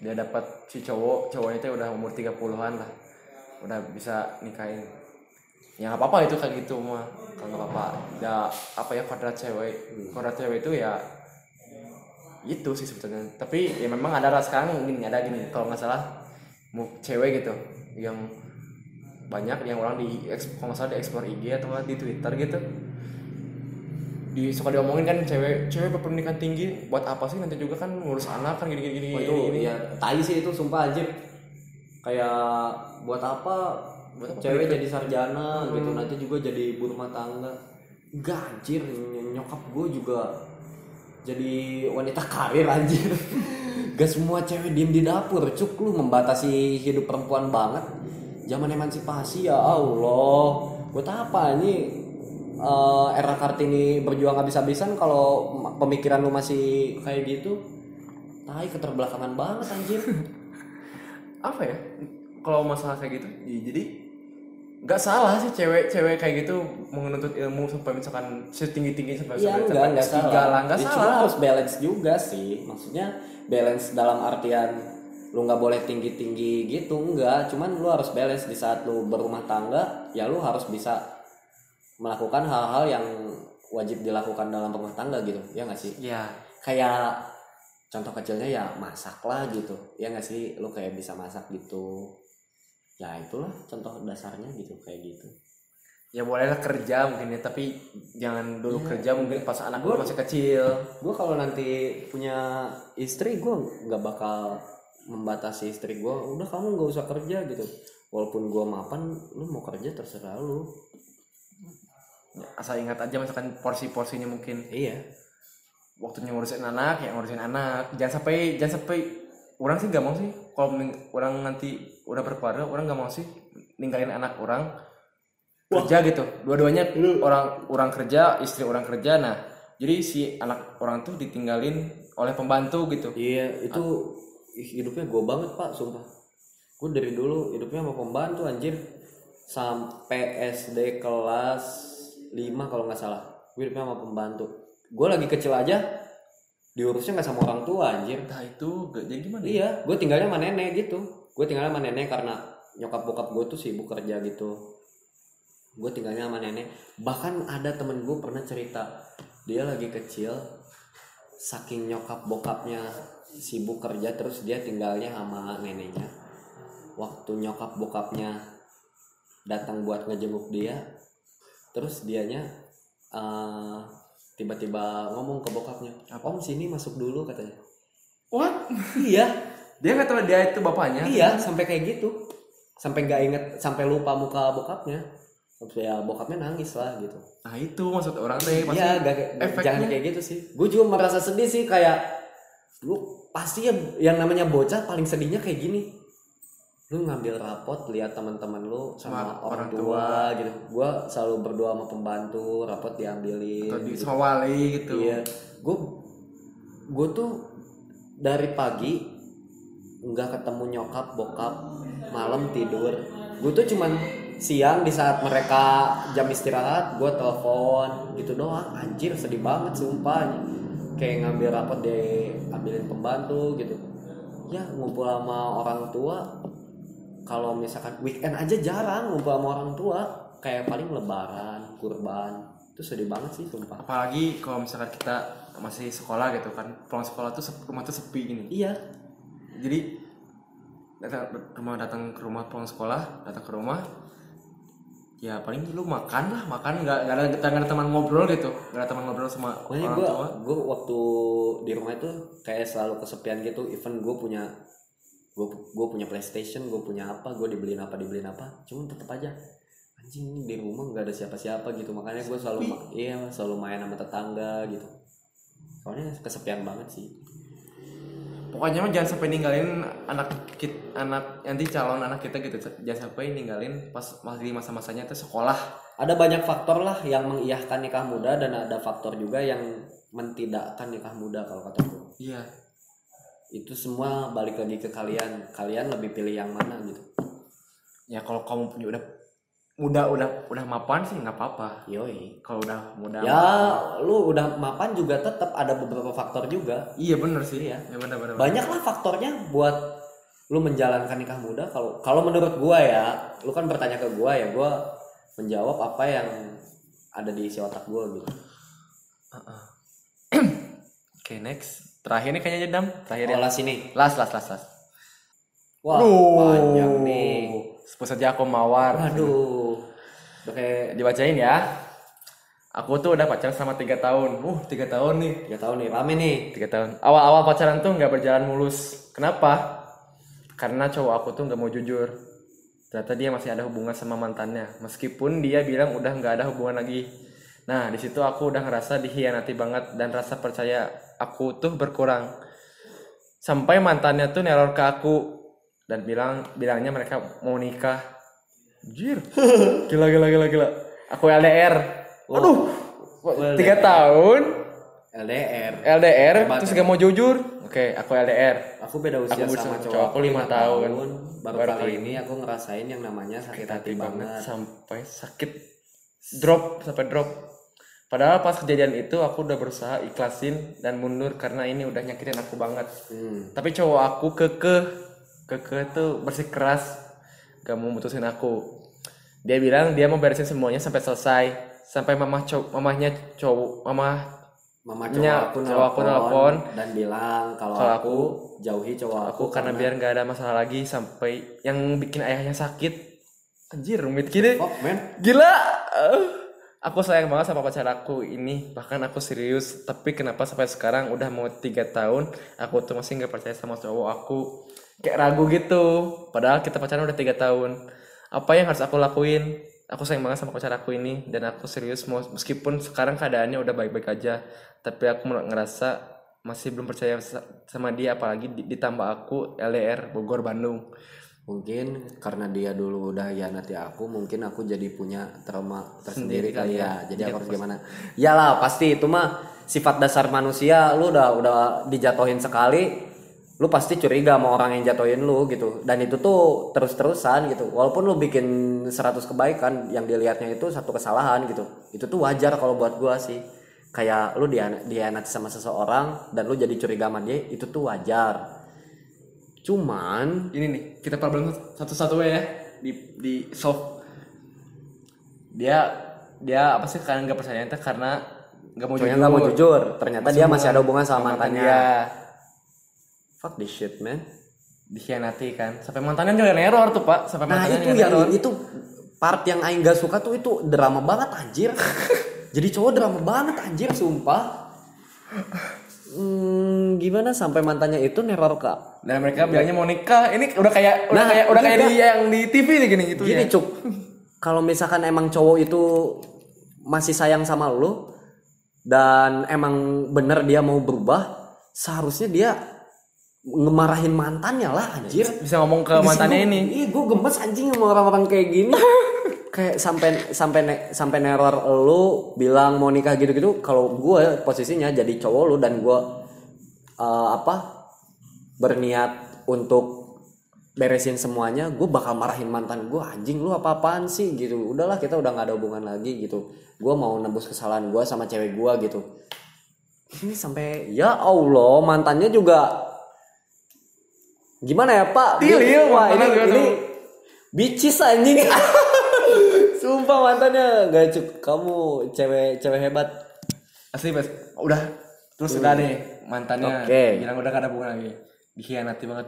Dia dapat si cowok cowoknya itu udah umur 30-an lah. Udah bisa nikahin. Ya nggak apa-apa itu kayak gitu mah. Kalau nggak apa-apa. Ya apa ya kodrat cewek. Kodrat cewek itu ya itu sih sebetulnya. Tapi ya memang ada ras sekarang gini ada gini. Kalau nggak salah cewek gitu yang banyak yang orang di kalau nggak salah di explore IG atau di Twitter gitu di suka diomongin kan cewek cewek berpendidikan tinggi buat apa sih nanti juga kan ngurus anak kan gini gini gini Oh, itu gini, gini. ya tai sih itu sumpah anjir kayak buat apa? Buat apa cewek pendidikan? jadi sarjana gitu nanti juga jadi ibu rumah tangga. Enggak anjir ny- nyokap gue juga jadi wanita karir anjir. <laughs> Gak semua cewek diem di dapur cuk. Lu membatasi hidup perempuan banget. Zaman emansipasi ya Allah. Buat apa ini eh, era kartini berjuang habis-habisan kalau pemikiran lu masih kayak gitu tai keterbelakangan banget anjir <laughs> apa ya kalau masalah kayak gitu ya jadi nggak salah sih cewek-cewek kayak gitu menuntut ilmu sampai misalkan setinggi tinggi sampai Iya sampai- enggak sampai enggak S3 salah. lah nggak Ya, salah Cuma harus balance juga sih. Maksudnya balance dalam artian lu nggak boleh tinggi tinggi gitu enggak. Cuman lu harus balance di saat lu berumah tangga ya lu harus bisa melakukan hal-hal yang wajib dilakukan dalam rumah tangga gitu. Ya nggak sih? ya Kayak contoh kecilnya ya masak lah gitu. Ya nggak sih? Lu kayak bisa masak gitu. Ya itulah contoh dasarnya gitu kayak gitu. ya bolehlah kerja mungkin ya tapi jangan dulu Iya. kerja mungkin pas anak Gua- lu masih kecil gue kalau nanti punya istri gue nggak bakal membatasi istri gue udah kamu nggak usah kerja gitu walaupun gue mapan lu mau kerja terserah lu asal ingat aja misalkan porsi-porsinya mungkin. Iya. Waktunya ngurusin anak ya ngurusin anak. Jangan sampai jangan sampai orang sih gak mau sih. Kalau orang nanti udah berkeluarga orang gak mau sih ninggalin anak orang kerja gitu. Dua-duanya orang orang kerja istri orang kerja. Nah jadi si anak orang tuh ditinggalin oleh pembantu gitu. Iya itu ih, hidupnya gue banget pak sumpah. Gue dari dulu hidupnya sama pembantu anjir. Sampai SD kelas 5 kalau nggak salah gue hidupnya sama pembantu gue lagi kecil aja diurusnya nggak sama orang tua anjir nah itu jadi gimana ya? Iya, gue tinggalnya sama nenek gitu. Gue tinggalnya sama nenek karena nyokap bokap gue tuh sibuk kerja gitu. Gue tinggalnya sama nenek. Bahkan ada temen gue pernah cerita, dia lagi kecil, saking nyokap bokapnya sibuk kerja terus dia tinggalnya sama neneknya. Waktu nyokap bokapnya datang buat ngejenguk dia, terus dianya eh, tiba-tiba ngomong ke bokapnya, om sini masuk dulu katanya. what Iya, dia nggak tahu dia itu bapaknya Iya, sampai kayak gitu. Sampai nggak inget, sampai lupa muka bokapnya. Ya bokapnya nangis lah gitu. nah itu maksud orang teh pasti Iya, gak, efeknya. jangan kayak gitu sih. Gue juga merasa sedih sih kayak lu pasti ya yang namanya bocah paling sedihnya kayak gini. Lu ngambil rapot lihat teman-teman lu sama Sama orang orang tua, gitu. Gue selalu berdoa sama pembantu, rapot diambilin. atau di gitu. sama wali gitu Iya, gue gue tuh dari pagi nggak ketemu nyokap bokap malam tidur. Gue tuh cuman siang di saat mereka jam istirahat gue telepon gitu doang. Anjir sedih banget sumpah. Kayak ngambil rapot diambilin pembantu gitu. Ya ngumpul sama orang tua. Kalau misalkan weekend aja jarang ngumpul sama orang tua. Kayak paling lebaran, kurban. Itu sedih banget sih sumpah. apalagi kalau misalkan kita masih sekolah gitu kan pulang sekolah tuh rumah tuh sepi gini Iya, jadi datang rumah datang ke rumah pulang sekolah datang ke rumah ya paling lu makan lah makan nggak nggak ada nggak ada teman ngobrol gitu nggak ada teman ngobrol sama Makanya orang gue tua gue waktu di rumah itu kayak selalu kesepian gitu. Even gue punya gue gue punya PlayStation, gue punya apa, gue dibeliin apa dibeliin apa. Cuman tetap aja anjing ini di rumah nggak ada siapa-siapa gitu. Makanya gue selalu ma- iya selalu main sama tetangga gitu. Soalnya kesepian banget sih. pokoknya mah jangan sampai ninggalin anak kit anak nanti calon anak kita gitu jangan sampai ninggalin pas masih masa-masanya itu sekolah ada banyak faktor lah yang mengiyahkan nikah muda dan ada faktor juga yang mentidakkan nikah muda kalau kata gue iya itu semua balik lagi ke kalian. Kalian lebih pilih yang mana gitu. Ya kalau kamu punya udah udah udah udah mapan sih nggak apa-apa. Yoi. Kalau udah muda ya lu udah mapan juga tetap ada beberapa faktor juga. Iya bener sih. Iya. ya bener bener, bener. banyak lah faktornya buat lu menjalankan nikah muda. Kalau kalau menurut gua ya lu kan bertanya ke gua ya gua menjawab apa yang ada di isi otak gua gitu. <clears throat> Oke next terakhir nih kayaknya jedam terakhir ya. olah sini las las las las wah panjang nih. Sebut saja aku mawar. Waduh. Kayak dibacain ya. Aku tuh udah pacaran selama tiga tahun. Uh tiga tahun nih. Tiga tahun nih rame nih. Tiga tahun. Awal-awal pacaran tuh nggak berjalan mulus. Kenapa? Karena cowok aku tuh nggak mau jujur. Ternyata dia masih ada hubungan sama mantannya. Meskipun dia bilang udah nggak ada hubungan lagi. Nah di situ aku udah ngerasa dihianati banget dan rasa percaya aku tuh berkurang. Sampai mantannya tuh neror ke aku dan bilang bilangnya mereka mau nikah. Jir, <laughs> gila gila gila gila. Aku LDR. Aduh, tiga tahun? LDR LDR Hebat, terus gak mau jujur. Oke aku LDR aku beda usia Aku sama cowok cowok aku lima tahun. baru Baru kali kali. ini aku ngerasain yang namanya sakit hati banget. Sampai sakit drop sampai drop padahal pas kejadian itu aku udah berusaha ikhlasin dan mundur karena ini udah nyakitin aku banget. Hmm. tapi cowok aku kekeh. Kekeh tuh bersikeras gak mau mutusin aku. Dia bilang dia mau beresin semuanya sampai selesai. Sampai mamah cowok mamahnya cowok mamah Mama Nya, cowok aku cowok aku nelpon. dan bilang kalau Kalau aku, jauhi cowok aku, aku karena biar nggak ada masalah lagi sampai yang bikin ayahnya sakit. Anjir rumit gini. Oh gila aku sayang banget sama pacar aku ini bahkan aku serius. Tapi kenapa sampai sekarang udah mau tiga tahun aku tuh masih nggak percaya sama cowok aku. Kayak ragu gitu. Padahal kita pacaran udah tiga tahun. Apa yang harus aku lakuin? Aku sayang banget sama pacar aku ini dan aku serius mau meskipun sekarang keadaannya udah baik-baik aja tapi aku ngerasa masih belum percaya sa- sama dia apalagi di- ditambah aku LDR Bogor Bandung mungkin karena dia dulu udah hianati aku mungkin aku jadi punya trauma tersendiri Sendiri kali ya. ya. jadi Iya, aku harus gimana? Ya lah pasti. Itu mah sifat dasar manusia. Lu udah udah dijatuhin sekali lu pasti curiga sama orang yang jatuhin lu gitu. Dan itu tuh terus-terusan gitu. Walaupun lu bikin 100 kebaikan yang dilihatnya itu satu kesalahan gitu. Itu tuh wajar kalau buat gua sih. Kayak lu dia dihianati sama seseorang dan lu jadi curiga sama dia itu tuh wajar cuman ini nih kita problem satu-satu ya. Di di solve. Dia dia apa sih karena nggak percaya itu karena nggak mau cowoknya nggak mau jujur. Ternyata dia masih ada hubungan sama mantan mantannya. dia. Fuck this shit man. Dikhianati kan. Sampai mantannya juga neror tuh pak. Sampai nah itu yang neror. itu part yang aing gak suka tuh itu drama banget anjir. <laughs> Jadi cowok drama banget anjir sumpah hmm, gimana sampai mantannya itu neror kak? Dan mereka bilangnya mau nikah. Ini udah kayak udah Nah, kayak udah kayak di yang di TV nih gini gitu gini ya. Cuk. Kalau misalkan emang cowok itu masih sayang sama lu dan emang bener dia mau berubah seharusnya dia ngemarahin mantannya lah anjir. Bisa ngomong ke mantannya ini. Ih, gue gemes anjing sama orang-orang kayak gini. <laughs> kayak sampai sampai ne- sampai neror lu bilang mau nikah gitu-gitu. Kalau gue posisinya jadi cowok lu dan gue eh, apa berniat untuk beresin semuanya, gue bakal marahin mantan gue anjing lu apa-apaan sih gitu. Udahlah kita udah nggak ada hubungan lagi gitu. Gue mau nebus kesalahan gue sama cewek gue gitu. Ini sampai ya Allah mantannya juga gimana ya Pak? Tilil, Wah ini ini bicis anjing. <laughs> Sumpah mantannya gak cuk kamu cewek cewek hebat. asli bes udah terus udah nih mantannya Oke. bilang udah gak ada hubungan lagi dikhianati banget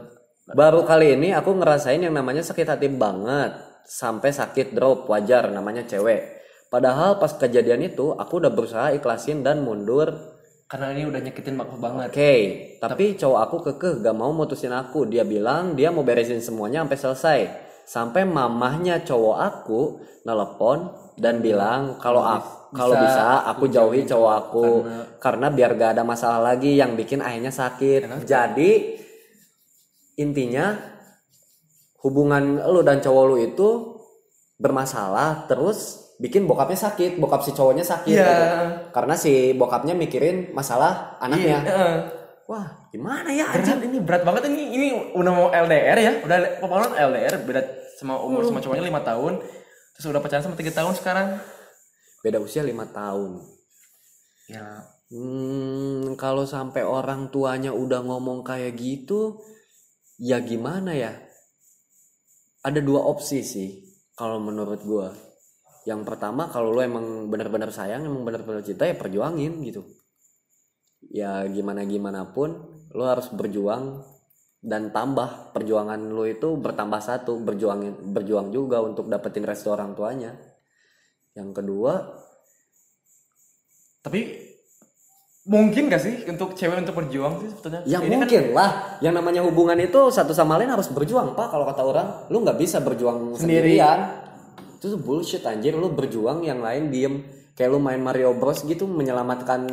Baru kali ini aku ngerasain yang namanya sakit hati banget sampai sakit drop wajar namanya cewek. Padahal pas kejadian itu aku udah berusaha ikhlasin dan mundur. karena ini udah nyakitin aku banget Oke, tapi cowok aku kekeh gak mau mutusin aku. Dia bilang dia mau beresin semuanya sampai selesai. Sampai mamahnya cowok aku nelpon dan bilang kalau aku kalau bisa bisa aku jauhi cowok aku karena- karena biar gak ada masalah lagi yang bikin ayahnya sakit. Jadi intinya hubungan lu dan cowok lu itu bermasalah terus bikin bokapnya sakit bokap si cowoknya sakit Iya. gitu. karena si bokapnya mikirin masalah anaknya Iya, heeh. Wah gimana ya berat ini berat banget ini. Ini udah mau LDR ya. Udah paparan LDR beda sama umur sama cowoknya lima tahun. Terus udah pacaran sama tiga tahun sekarang. Beda usia lima tahun. Ya. Hmm, kalau sampai orang tuanya udah ngomong kayak gitu, ya gimana ya? Ada dua opsi sih, kalau menurut gua. Yang pertama, kalau lo emang benar-benar sayang, emang benar-benar cinta, ya perjuangin gitu. Ya gimana gimana pun, lo harus berjuang dan tambah perjuangan lo itu bertambah satu, berjuangin berjuang juga untuk dapetin restu orang tuanya. Yang kedua, tapi mungkin gak sih untuk cewek untuk berjuang sih sebetulnya Ya Ini kan- mungkin lah. Yang namanya hubungan itu satu sama lain harus berjuang pak. Kalau kata orang, lu nggak bisa berjuang Sendiri. sendirian. Itu bullshit anjir. Lu berjuang yang lain diem. Kayak lu main Mario Bros gitu menyelamatkan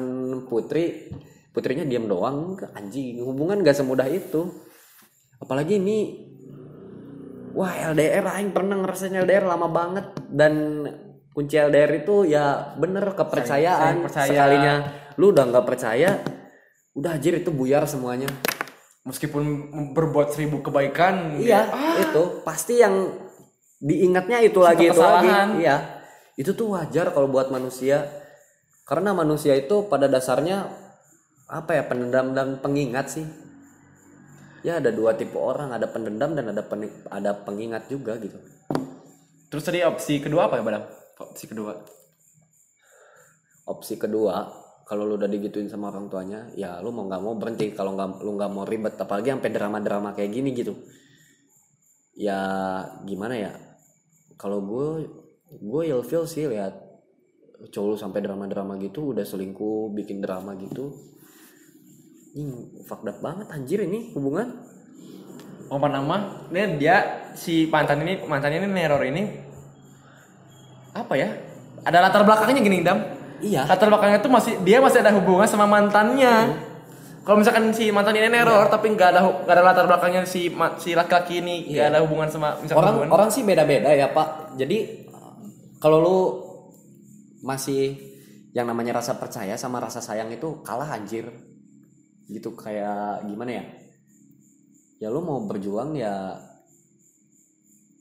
putri. Putrinya diem doang. Anjing hubungan gak semudah itu. Apalagi ini. Wah LDR aing pernah ngerasain LDR lama banget dan kunci LDR itu ya bener kepercayaan Sayang- sayang percaya. sekalinya lu udah nggak percaya udah anjir itu buyar semuanya meskipun berbuat seribu kebaikan iya ah, itu pasti yang diingatnya itu lagi itu lagi kesalahan. iya itu tuh wajar kalau buat manusia karena manusia itu pada dasarnya apa ya pendendam dan pengingat sih. Ya ada dua tipe orang ada pendendam dan ada peni- ada pengingat juga gitu. Terus tadi opsi kedua apa ya badam opsi kedua. Opsi kedua kalau lu udah digituin sama orang tuanya ya lu mau nggak mau berhenti. Kalau nggak lu nggak mau ribet apalagi sampai drama-drama kayak gini gitu. Ya gimana ya? Kalau gue gue ilfeel sih lihat cowok lu sampai drama-drama gitu udah selingkuh bikin drama gitu. Ini fucked up banget anjir ini hubungan. Oh nama ini dia si mantan ini mantan ini neror ini. Apa ya? Ada latar belakangnya gini dam. Iya. Latar belakangnya tuh masih dia masih ada hubungan sama mantannya. Kalau misalkan si mantan ini neror tapi nggak ada nggak ada latar belakangnya si si laki-laki ini nggak Iya. ada hubungan sama misalkan orang hubungan. orang sih beda-beda ya pak. Jadi kalau lu masih yang namanya rasa percaya sama rasa sayang itu kalah anjir. Gitu kayak gimana ya? Ya lu mau berjuang ya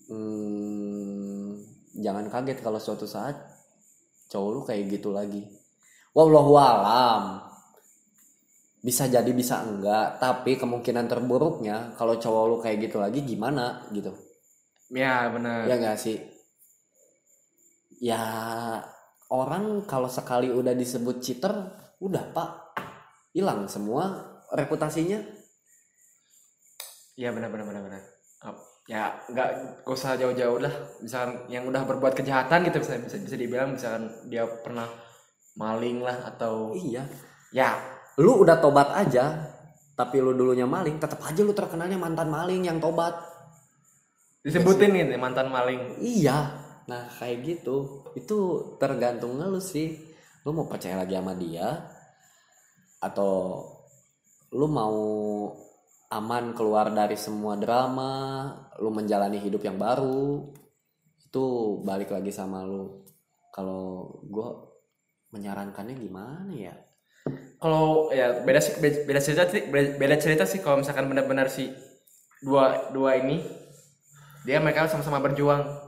hmm, jangan kaget kalau suatu saat cowok lu kayak gitu lagi. Wallahu alam. Bisa jadi bisa enggak tapi kemungkinan terburuknya kalau cowok lu kayak gitu lagi gimana gitu. Ya benar. Ya enggak sih? Ya orang kalau sekali udah disebut cheater udah pak. Hilang semua reputasinya. Iya benar benar benar benar. Ap- Ya nggak nggak usah jauh-jauh lah. Misalkan yang udah berbuat kejahatan gitu bisa bisa, bisa dibilang misalkan dia pernah maling lah atau iya. Ya. Lu udah tobat aja tapi lu dulunya maling tetap aja lu terkenalnya mantan maling yang tobat. Disebutin gitu mantan maling. iya nah kayak gitu itu tergantung lu sih. Lu mau percaya lagi sama dia atau lu mau aman keluar dari semua drama lu menjalani hidup yang baru itu balik lagi sama lu. Kalau gue menyarankannya gimana ya? Kalau ya beda sih beda, cerita sih beda cerita sih kalau misalkan benar-benar si dua dua ini dia mereka sama-sama berjuang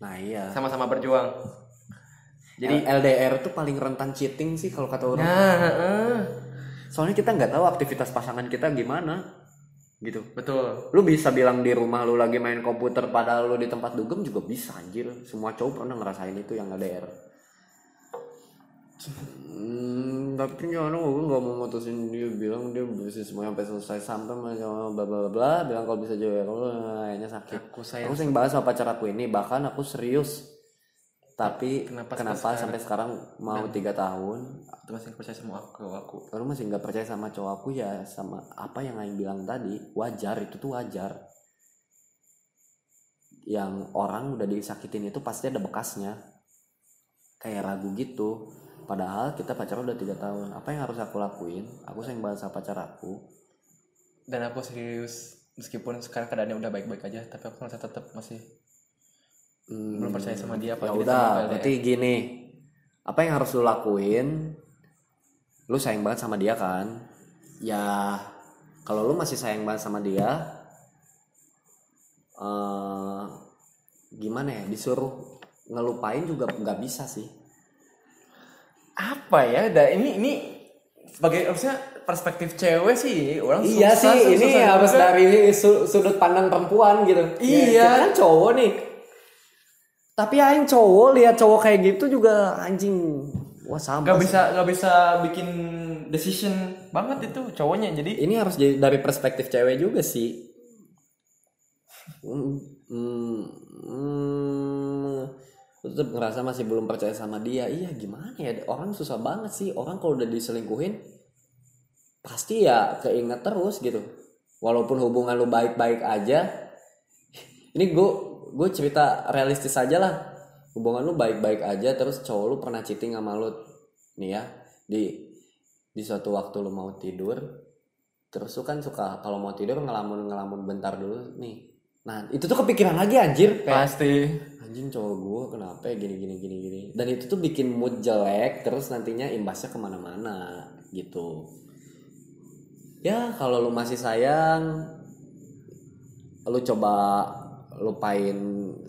nah iya sama-sama berjuang. jadi LDR tuh paling rentan cheating sih kalau kata orang nah heeh. soalnya kita nggak tahu aktivitas pasangan kita gimana gitu betul. lu bisa bilang di rumah lu lagi main komputer padahal lu di tempat dugem juga bisa anjir semua cowok pernah ngerasain itu yang LDR tapi gimana gue nggak mau mutusin dia bilang dia bisa semuanya sampai selesai sampai sama bla bla bla bilang kalau bisa juga kalau kayaknya sakit Aku sayang aku sering bahas sama pacar aku ini bahkan aku serius tapi Kenapa kenapa, sampai sampai sekarang mau tiga tahun Itu masih percaya sama aku aku. Kalau masih nggak percaya sama cowok aku ya sama apa yang Aing bilang tadi wajar itu tuh wajar. Yang orang udah disakitin itu pasti ada bekasnya. Kayak ragu gitu. Padahal kita pacaran udah tiga tahun. Apa yang harus aku lakuin? Aku sayang banget sama pacar aku. dan aku serius meskipun sekarang keadaannya udah baik-baik aja tapi aku merasa tetap masih Hmm, belum percaya sama dia ya udah berarti gini apa yang harus lu lakuin lu sayang banget sama dia kan ya kalau lu masih sayang banget sama dia eh gimana ya disuruh ngelupain juga nggak bisa sih apa ya da, ini ini sebagai harusnya perspektif cewek sih orang iya susah, sih ini susah harus juga. dari su- sudut pandang perempuan gitu Iya. ya, kita kan cowok nih tapi aing cowok lihat cowok kayak gitu juga anjing wah sama nggak sih. bisa nggak bisa bikin decision banget itu cowoknya jadi ini harus jadi dari perspektif cewek juga sih hmm, hmm, hmm, tetap ngerasa masih belum percaya sama dia. Iya gimana ya? Orang susah banget sih. Orang kalau udah diselingkuhin pasti ya keinget terus gitu. Walaupun hubungan lu baik-baik aja. Ini gue gue cerita realistis aja lah. Hubungan lu baik-baik aja terus cowok lu pernah cheating sama lu. Nih ya di di suatu waktu lu mau tidur terus lu kan suka kalau mau tidur ngelamun ngelamun bentar dulu nih nah itu tuh kepikiran lagi anjir. Kayak pasti. Anjing cowok gue kenapa ya gini gini gini gini? Dan itu tuh bikin mood jelek terus nantinya imbasnya ke mana-mana gitu. Ya kalau lu masih sayang lu coba lupain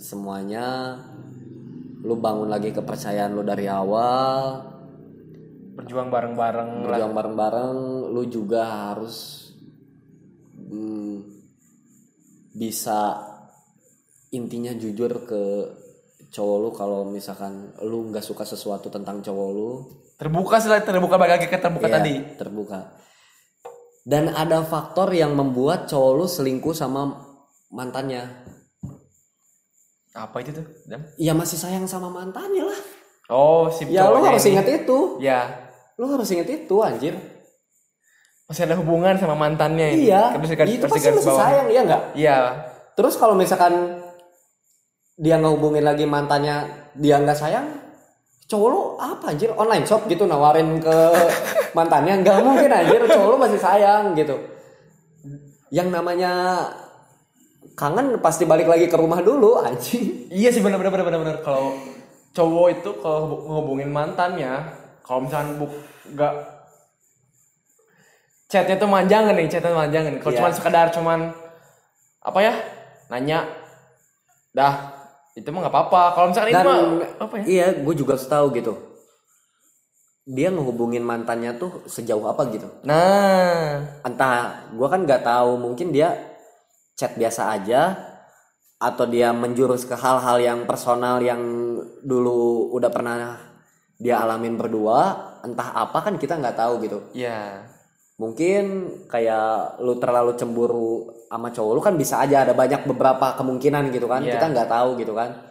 semuanya lu bangun lagi kepercayaan lu dari awal. Berjuang bareng-bareng berjuang bareng-bareng lu juga harus hmm, bisa intinya jujur ke cowok lu kalau misalkan lu nggak suka sesuatu tentang cowok lu. Terbuka sih lah, terbuka lagi ke terbuka ya, tadi. terbuka. Dan ada faktor yang membuat cowok lu selingkuh sama mantannya. Apa itu tuh dan ya masih sayang sama mantannya lah. Oh si ya lu harus ini. ingat itu. Ya. Lu harus ingat itu anjir masih ada hubungan sama mantannya ini iya Harus digaris- itu pasti masih bawah. sayang ya nggak iya Terus kalau misalkan dia ngehubungin lagi mantannya dia nggak sayang, cowok lu apa anjir online shop gitu nawarin ke <laughs> mantannya nggak mungkin anjir cowok lu masih sayang gitu. Yang namanya kangen pasti balik lagi ke rumah dulu anjing. iya sih benar-benar benar-benar kalau cowok itu kalau ngehubungin mantannya kalau misalkan buk nggak chatnya tuh manjangan nih chatnya manjangan kalau Iya. cuma sekedar cuman apa ya nanya dah itu mah nggak apa-apa kalau misalkan Dan itu mah apa ya iya gue juga tahu gitu. Dia ngehubungin mantannya tuh sejauh apa gitu. nah entah gue kan nggak tahu mungkin dia chat biasa aja atau dia menjurus ke hal-hal yang personal yang dulu udah pernah dia alamin berdua entah apa kan kita nggak tahu gitu ya mungkin kayak lu terlalu cemburu sama cowok lu kan bisa aja ada banyak beberapa kemungkinan gitu kan. Iya. kita nggak tahu gitu kan.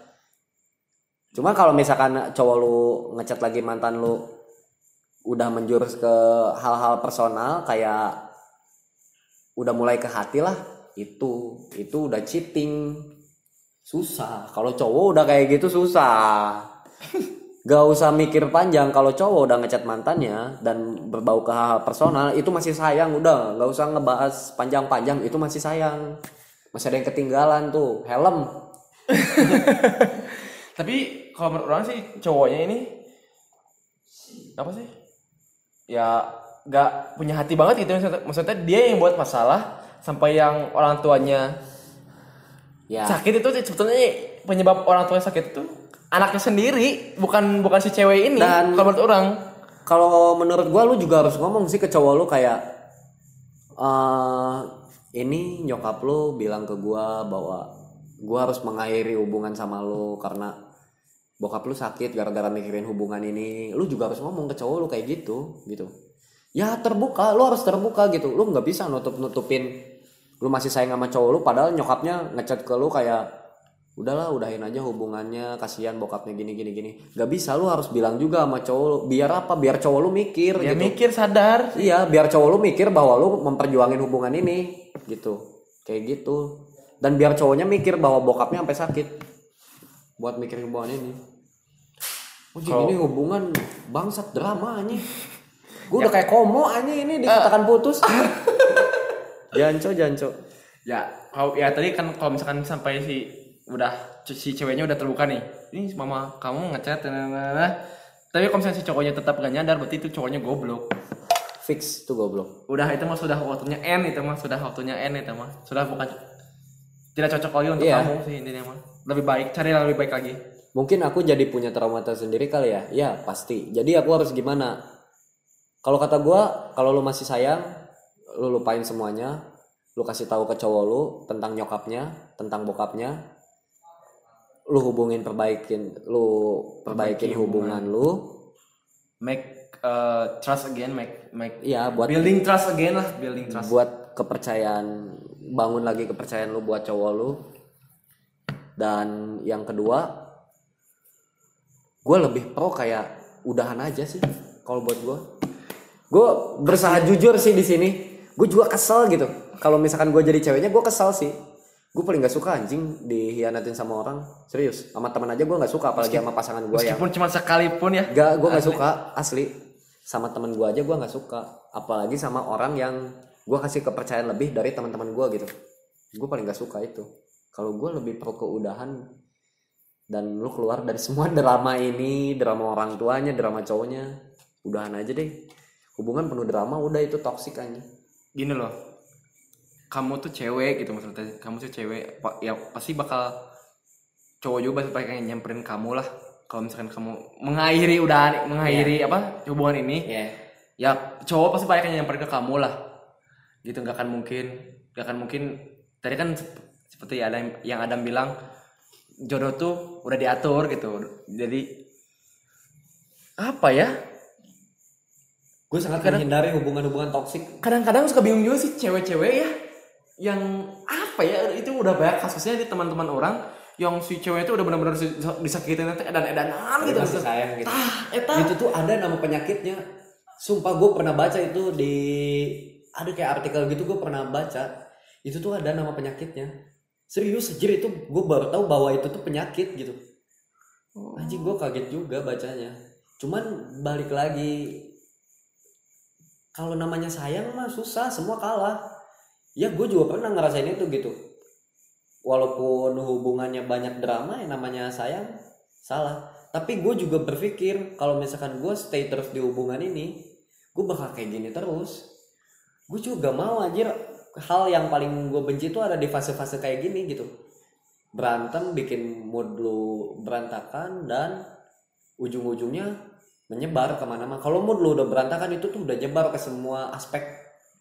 Cuma kalau misalkan cowok lu ngechat lagi mantan lu udah menjurus ke hal-hal personal kayak udah mulai ke hati lah itu itu udah cheating. Susah. Kalau cowok udah kayak gitu susah <laughs> gak usah mikir panjang kalau cowok udah ngechat mantannya dan berbau ke hal personal itu masih sayang udah. Nggak usah ngebahas panjang-panjang itu masih sayang. Masih ada yang ketinggalan tuh helm. <laughs> Tapi kalau menurut orang sih cowoknya ini apa sih? Ya nggak punya hati banget gitu. Maksudnya, maksudnya dia yang buat masalah sampai yang orang tuanya ya. sakit itu sebetulnya penyebab orang tua sakit itu anaknya sendiri bukan bukan si cewek ini Dan- kalau menurut orang. kalau menurut gua lu juga harus ngomong sih ke cowok lu kayak eh ini nyokap lu bilang ke gua bahwa gua harus mengakhiri hubungan sama lu karena bokap lu sakit gara-gara mikirin hubungan ini. Lu juga harus ngomong ke cowok lu kayak gitu gitu. Ya terbuka lu harus terbuka gitu. Lu nggak bisa nutup nutupin lu masih sayang sama cowok lu padahal nyokapnya ngechat ke lu kayak udahlah udahin aja hubungannya kasihan bokapnya gini gini gini. Nggak bisa lu harus bilang juga sama cowok lu biar apa? Biar cowok lu mikir ya gitu. mikir sadar. Iya biar cowok lu mikir bahwa lu memperjuangin hubungan ini gitu. Kayak gitu. Dan biar cowoknya mikir bahwa bokapnya sampai sakit buat mikir hubungan ini. Oh, jadi ini hubungan bangsat drama anjing. Gue udah kayak komo anjing ini dikatakan putus. <laughs> janco janco. Ya kalau ya tadi kan kalau misalkan sampai si udah si ceweknya udah terbuka nih. Ini mama kamu ngechat nah, nah, nah. tapi kalau misalnya si cowoknya tetap gak nyadar berarti itu cowoknya goblok. Fix tuh goblok. Udah itu mah sudah waktunya N itu mah sudah waktunya N itu mah. Sudah bukan tidak cocok lagi untuk Iya. kamu sih intinya mah. Lebih baik cari yang lebih baik lagi. Mungkin aku jadi punya trauma tersendiri kali ya? Ya pasti. Jadi aku harus gimana? Kalau kata gua kalau lu masih sayang lu lupain semuanya. Lu kasih tahu ke cowok lu tentang nyokapnya tentang bokapnya lu hubungin perbaikin lu perbaikin Perbaiki hubungan lu. Make uh, trust again make make iya buat building trust again lah building trust. buat kepercayaan bangun lagi kepercayaan lu buat cowok lu. Dan yang kedua gue lebih pro kayak udahan aja sih kalau buat gue gue berusaha jujur sih di sini. Gue juga kesel gitu. Kalau misalkan gue jadi ceweknya gue kesel sih gue paling gak suka anjing dihianatin sama orang serius sama teman aja gue nggak suka apalagi sama pasangan gue yang meskipun cuma sekalipun ya Gak, gue nggak suka asli. Sama temen gue aja gue nggak suka. Apalagi sama orang yang gue kasih kepercayaan lebih dari teman-teman gue gitu. Gue paling gak suka itu. Kalau gue lebih pro keudahan dan lu keluar dari semua <laughs> drama ini, drama orang tuanya, drama cowoknya, udahan aja deh. Hubungan penuh drama udah itu toksik aja. gini loh kamu tuh cewek gitu maksudnya. Kamu tuh cewek ya pasti bakal cowok juga pasti pengen nyamperin kamu lah. Kalau misalkan kamu mengakhiri udah mengakhiri apa hubungan ini Iya. ya cowok pasti yang nyamperin ke kamu lah. Gitu nggak akan mungkin nggak akan mungkin. Tadi kan sep- seperti ada yang, yang Adam bilang jodoh tuh udah diatur gitu. Jadi apa ya? Gue sangat menghindari hubungan-hubungan toksik. kadang-kadang suka bingung juga sih cewek-cewek ya yang apa ya itu udah banyak kasusnya di teman-teman orang yang si cewek itu udah benar-benar dis- disakitin nanti edan-edanan gitu. Masih sayang gitu. ah eta. Itu tuh ada nama penyakitnya. Sumpah gue pernah baca itu di ada kayak artikel gitu gue pernah baca. Itu tuh ada nama penyakitnya. Serius anjir itu gue baru tahu bahwa itu tuh penyakit gitu. Anjing gue kaget juga bacanya. Cuman balik lagi kalau namanya sayang mah susah semua kalah ya gue juga pernah ngerasain itu gitu. Walaupun hubungannya banyak drama yang namanya sayang salah. Tapi gue juga berpikir kalau misalkan gue stay terus di hubungan ini gue bakal kayak gini terus. Gue juga mau anjir. Hal yang paling gue benci itu ada di fase-fase kayak gini gitu. Berantem bikin mood lu berantakan dan ujung-ujungnya menyebar ke mana-mana. Kalau mood lu udah berantakan itu tuh udah nyebar ke semua aspek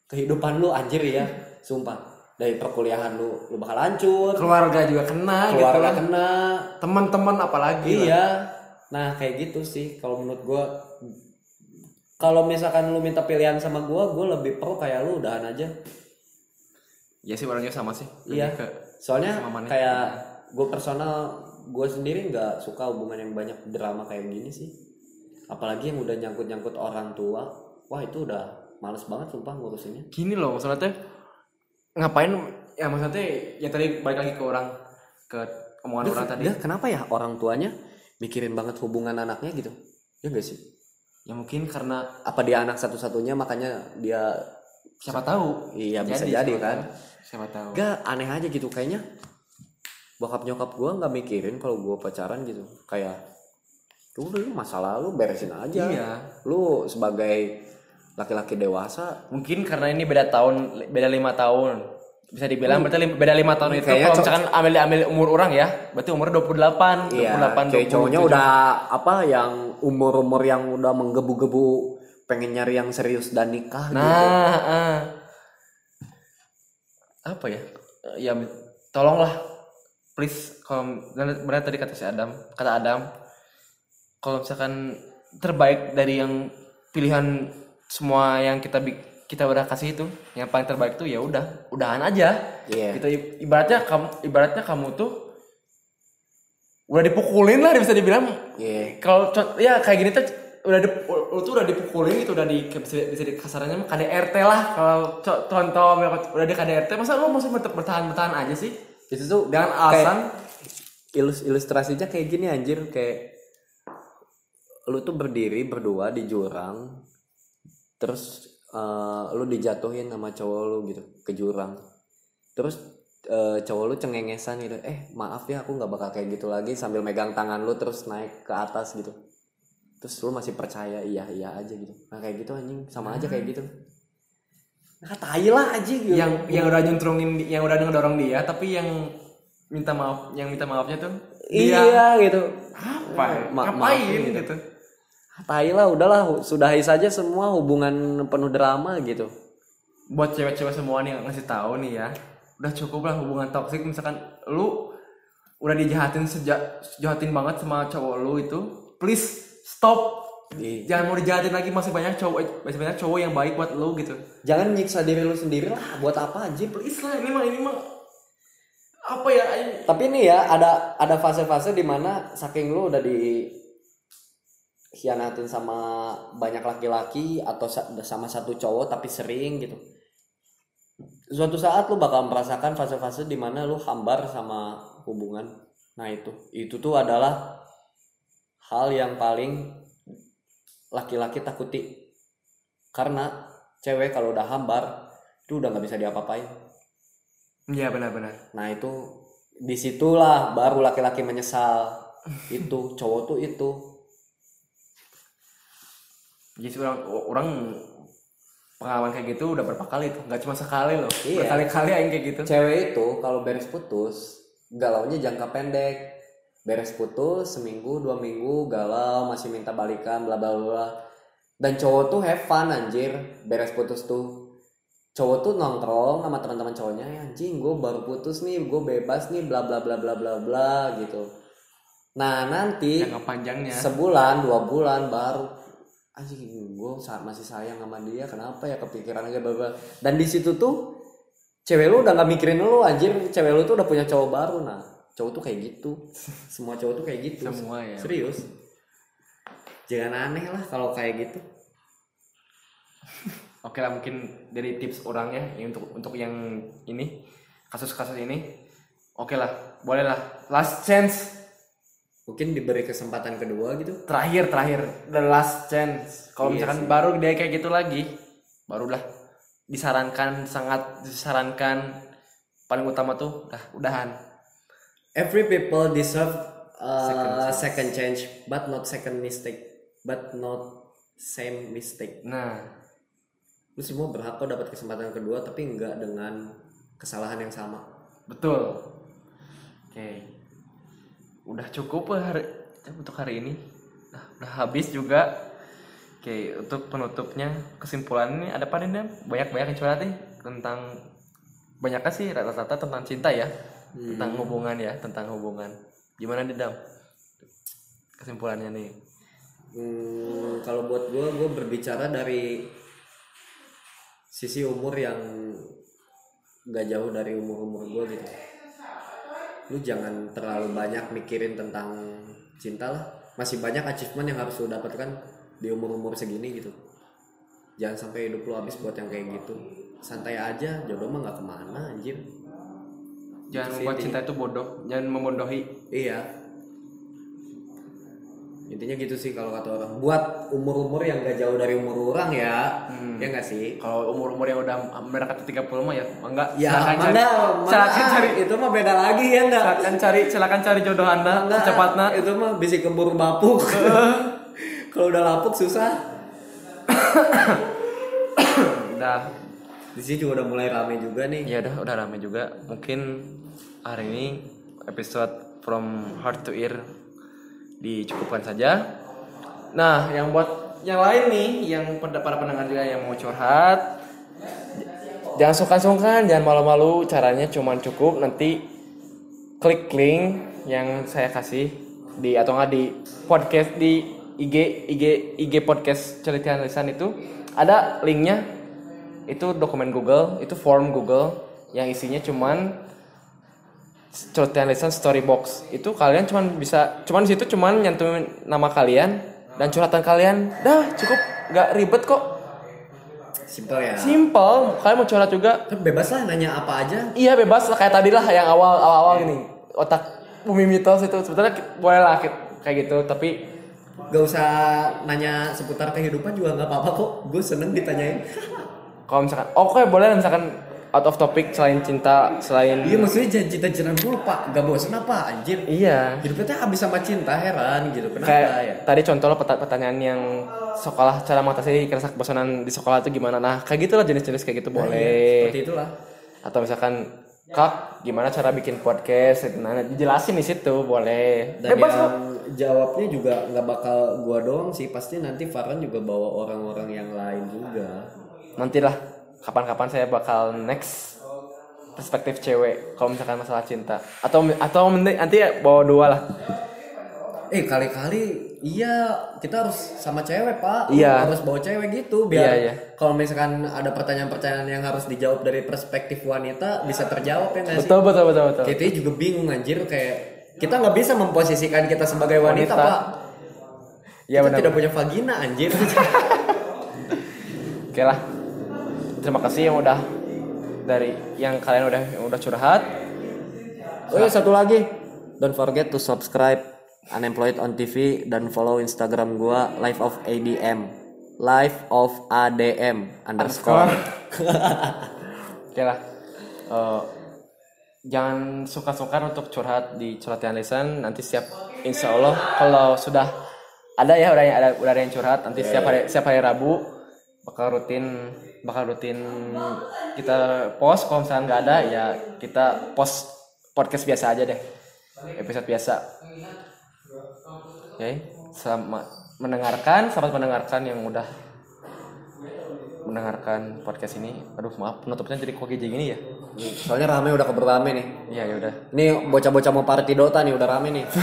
kehidupan lu anjir ya sumpah dari perkuliahan lu lu bakal hancur keluarga juga kena gitu keluarga lah kena teman-teman apalagi lah. Iya. Nah, kayak gitu sih kalau menurut gua kalau misalkan lu minta pilihan sama gua, gua lebih pro kayak lu udahan aja. ya sih orangnya sama sih Iya. Lebih ke Soalnya Sama kayak gue personal gue sendiri nggak suka hubungan yang banyak drama kayak gini sih. Apalagi yang udah nyangkut-nyangkut orang tua. Wah, itu udah males banget sumpah ngurusinnya. gini loh maksudnya teh ngapain ya maksudnya teh, yang tadi balik lagi ke orang ke omongan orang tadi Dia kenapa ya orang tuanya mikirin banget hubungan anaknya gitu? Ya gak sih? ya mungkin karena Apa dia anak satu-satunya makanya dia siapa tahu iya bisa jadi siapa kan? tahu. siapa tahu Gak aneh aja gitu kayaknya bokap nyokap gue nggak mikirin kalau gue pacaran gitu kayak "Ya udah lu masa lalu beresin aja Iya. lu sebagai laki-laki dewasa mungkin karena ini beda tahun beda lima tahun bisa dibilang berarti lim- beda lima tahun itu kalau misalkan ambil ambil umur orang ya berarti umurnya 28 iya 28 kayak 20, cowoknya 27. udah apa yang umur-umur yang udah menggebu-gebu pengen nyari yang serius dan nikah gitu nah ah. apa ya ya tolonglah please kalau benar tadi kata si Adam kata Adam kalau misalkan terbaik dari yang pilihan semua yang kita kita udah kasih itu yang paling terbaik tuh ya udah udahan aja. Iya. kita i- ibaratnya kamu ibaratnya kamu tuh udah dipukulin lah bisa dibilang. Iya. kalau ya kayak gini tuh udah di, lu tuh udah dipukulin gitu udah di bisa, bisa di kasarannya mah KDRT lah. Kalau co- contoh udah di KDRT masa lu masih ber- bertahan bertahan aja sih? Itu tuh dengan kayak alasan? ilus ilustrasinya kayak gini anjir. Kayak lu tuh berdiri berdua di jurang terus eh, lu dijatuhin sama cowok lu gitu ke jurang. Terus eh, cowok lu cengengesan gitu eh maaf ya aku nggak bakal kayak gitu lagi sambil megang tangan lu terus naik ke atas gitu. Terus lu masih percaya iya iya aja gitu. Nah kayak gitu anjing sama aja kayak gitu. Nah tai lah aja gitu. Yang yang udah nyuntrungin di- yang udah ngedorong dia tapi yang minta maaf yang minta maafnya tuh dia iya gitu. Apa? Ma- ngapain gitu. gitu tai lah udahlah sudahi saja semua hubungan penuh drama gitu. Buat cewek-cewek semua nih yang ngasih tahu nih ya udah cukup lah hubungan toksik misalkan lu udah dijahatin sejak jahatin banget sama cowok lu itu please stop. Iya. jangan mau dijahatin lagi masih banyak cowok masih banyak cowok yang baik buat lu gitu. Jangan nyiksa diri lu sendiri lah buat apa aja. Please lah ini mah ini mah apa ya? Ini- tapi ini ya ada ada fase-fase di mana saking lu udah di hianatin sama banyak laki-laki atau sa- sama satu cowok tapi sering gitu. Suatu saat lu bakal merasakan fase-fase di mana lu hambar sama hubungan. Nah itu. Itu tuh adalah hal yang paling laki-laki takuti. Karena cewek kalau udah hambar itu udah nggak bisa diapa-apain. Iya benar-benar. Nah itu di situlah baru laki-laki menyesal. itu cowok tuh itu. Jadi orang orang pengalaman kayak gitu udah berapa kali tuh nggak cuma sekali loh Iya. berkali-kali yang kayak gitu Cewek itu kalau beres putus galaunya jangka pendek. Beres putus seminggu dua minggu galau masih minta balikan bla bla bla. Dan cowok tuh have fun anjir beres putus tuh. Cowok tuh nongkrong sama teman-teman cowoknya "Ya, anjing gue baru putus nih gue bebas nih bla bla bla bla bla bla gitu. Nah nanti jangka panjangnya sebulan dua bulan baru anjing gue masih sayang sama dia kenapa ya kepikiran aja bla dan di situ tuh cewek lu udah nggak mikirin lu anjir. Cewek lu tuh udah punya cowok baru nah. Cowok tuh kayak gitu. <laughs> Semua cowok tuh kayak gitu. Semua ya. Serius. Jangan aneh lah kalau kayak gitu. <laughs> Oke lah mungkin dari tips orangnya ya, untuk untuk yang ini kasus-kasus ini. Oke lah boleh lah. Last chance mungkin diberi kesempatan kedua gitu. Terakhir terakhir. The last chance. Kalau Iya misalkan sih. baru dia kayak gitu lagi barulah disarankan sangat disarankan. Paling utama tuh dah udahan. Every people deserve uh, Second chance. second change but not second mistake. But not same mistake. Nah. Lu semua berhak kok dapat kesempatan kedua tapi nggak dengan kesalahan yang sama. Betul. Oke udah cukup lah hari, untuk hari ini. Nah, udah habis juga. Oke untuk penutupnya kesimpulannya ada apa nih Dam? banyak-banyak yang curhat nih tentang banyaknya sih rata-rata tentang cinta ya. Tentang hubungan ya tentang hubungan. Gimana nih Dam? Kesimpulannya nih. Hmm, kalau buat gue gue berbicara dari sisi umur yang gak jauh dari umur umur gue gitu lu jangan terlalu banyak mikirin tentang cinta lah. Masih banyak achievement yang harus lu dapatkan di umur umur segini gitu. Jangan sampai hidup lu habis buat yang kayak gitu. Santai aja jodoh mah nggak ke mana anjir. Jangan Itu sih membuat intinya. cinta itu bodoh jangan membodohi Iya. Intinya gitu sih kalau kata orang. Buat umur-umur yang gak jauh dari umur orang ya. Hmm. Ya gak sih? kalau umur-umur yang udah mendekati 30 mah ya enggak Ya silakan mana, cari mana, silakan cari itu mah beda lagi ya enggak? silakan cari silakan cari jodoh anda Enggak, secepatnya Itu mah bisa keburu bapuk. <laughs> kalau udah lapuk susah. udah Di sini juga udah mulai rame juga nih. ya udah udah rame juga mungkin hari ini episode from heart to ear dicukupkan saja. Nah yang buat yang lain nih yang para pendengar juga yang mau curhat jangan sungkan-sungkan jangan malu-malu caranya cuman cukup. Nanti klik link yang saya kasih di atau nggak di podcast di IG IG IG podcast celitian lisan itu ada linknya. Itu dokumen Google itu form Google yang isinya cuman celitian lisan story box. Itu kalian cuman bisa cuman di situ cuman nyantumin nama kalian dan curhatan kalian. Dah cukup. Nggak ribet kok. Simpel ya. simple. Kalian mau curhat juga. Kan bebas lah nanya apa aja. Iya bebas lah. Kayak tadi lah yang awal awal awal gini otak bumi mitos itu. Sebetulnya boleh lah kayak gitu. Tapi gak usah nanya seputar kehidupan juga nggak apa-apa kok. Gue seneng ditanyain. Kalau misalkan, oke boleh misalkan out of topic selain cinta, selain iya maksudnya jangan cinta-cintaan dulu pak gak bosan apa anjir Iya. hidupnya tuh habis sama cinta heran gitu kenapa Kayak ya tadi contoh lo peta- pertanyaan yang sekolah cara mengatasi rasa kebosanan di sekolah itu gimana? Nah, kayak gitulah jenis-jenis kayak gitu Nah, iya, boleh. seperti itulah Atau misalkan Kak, gimana cara bikin podcast? Nah, dijelasin di situ boleh. dan Bebas yang jawabnya juga nggak bakal gua doang sih pasti nanti Farhan juga bawa orang-orang yang lain juga Nantilah kapan-kapan saya bakal next perspektif cewek kalau misalkan masalah cinta. Atau atau mending- nanti ya bawa dua lah. Eh kali-kali iya kita harus sama cewek pak. Iya. harus bawa cewek gitu biar Iya, iya. kalau misalkan ada pertanyaan-pertanyaan yang harus dijawab dari perspektif wanita bisa terjawab ya nggak sih? Betul betul betul betul. Kita juga bingung anjir kayak kita nggak bisa memposisikan kita sebagai wanita, Wanita. pak. Ya kita benar. tidak punya vagina anjir. <laughs> Oke lah terima kasih yang udah dari yang kalian udah yang udah curhat. Oh iya satu lagi. Don't forget to subscribe unemployed on TV dan follow Instagram gua life of ADM life of ADM underscore. <laughs> Oke lah. Eh, jangan suka-suka untuk curhat di curhatian lisan. Nanti siap insya Allah kalau sudah ada ya udah ada udah ada yang curhat nanti setiap hari setiap hari Rabu bakal rutin bakal rutin kita post kalau misalnya nggak ada ya kita post podcast biasa aja deh. Episode biasa. Oke sama mendengarkan selamat mendengarkan yang udah mendengarkan podcast ini. Aduh maaf penutupnya jadi kok kayak gini ya? Soalnya rame udah keburu rame nih. Iya ya udah. Ini bocah-bocah mau party Dota nih udah rame nih. <laughs>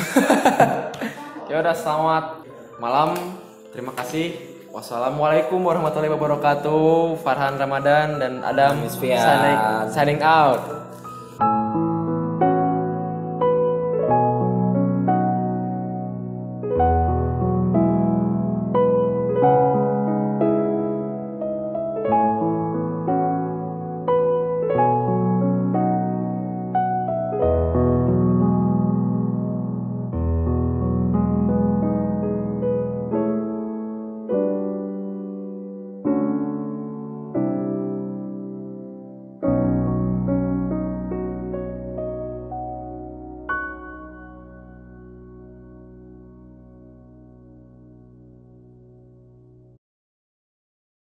Ya udah selamat malam. Terima kasih wassalamualaikum warahmatullahi wabarakatuh. Farhan Ramadan dan Adam signing, signing out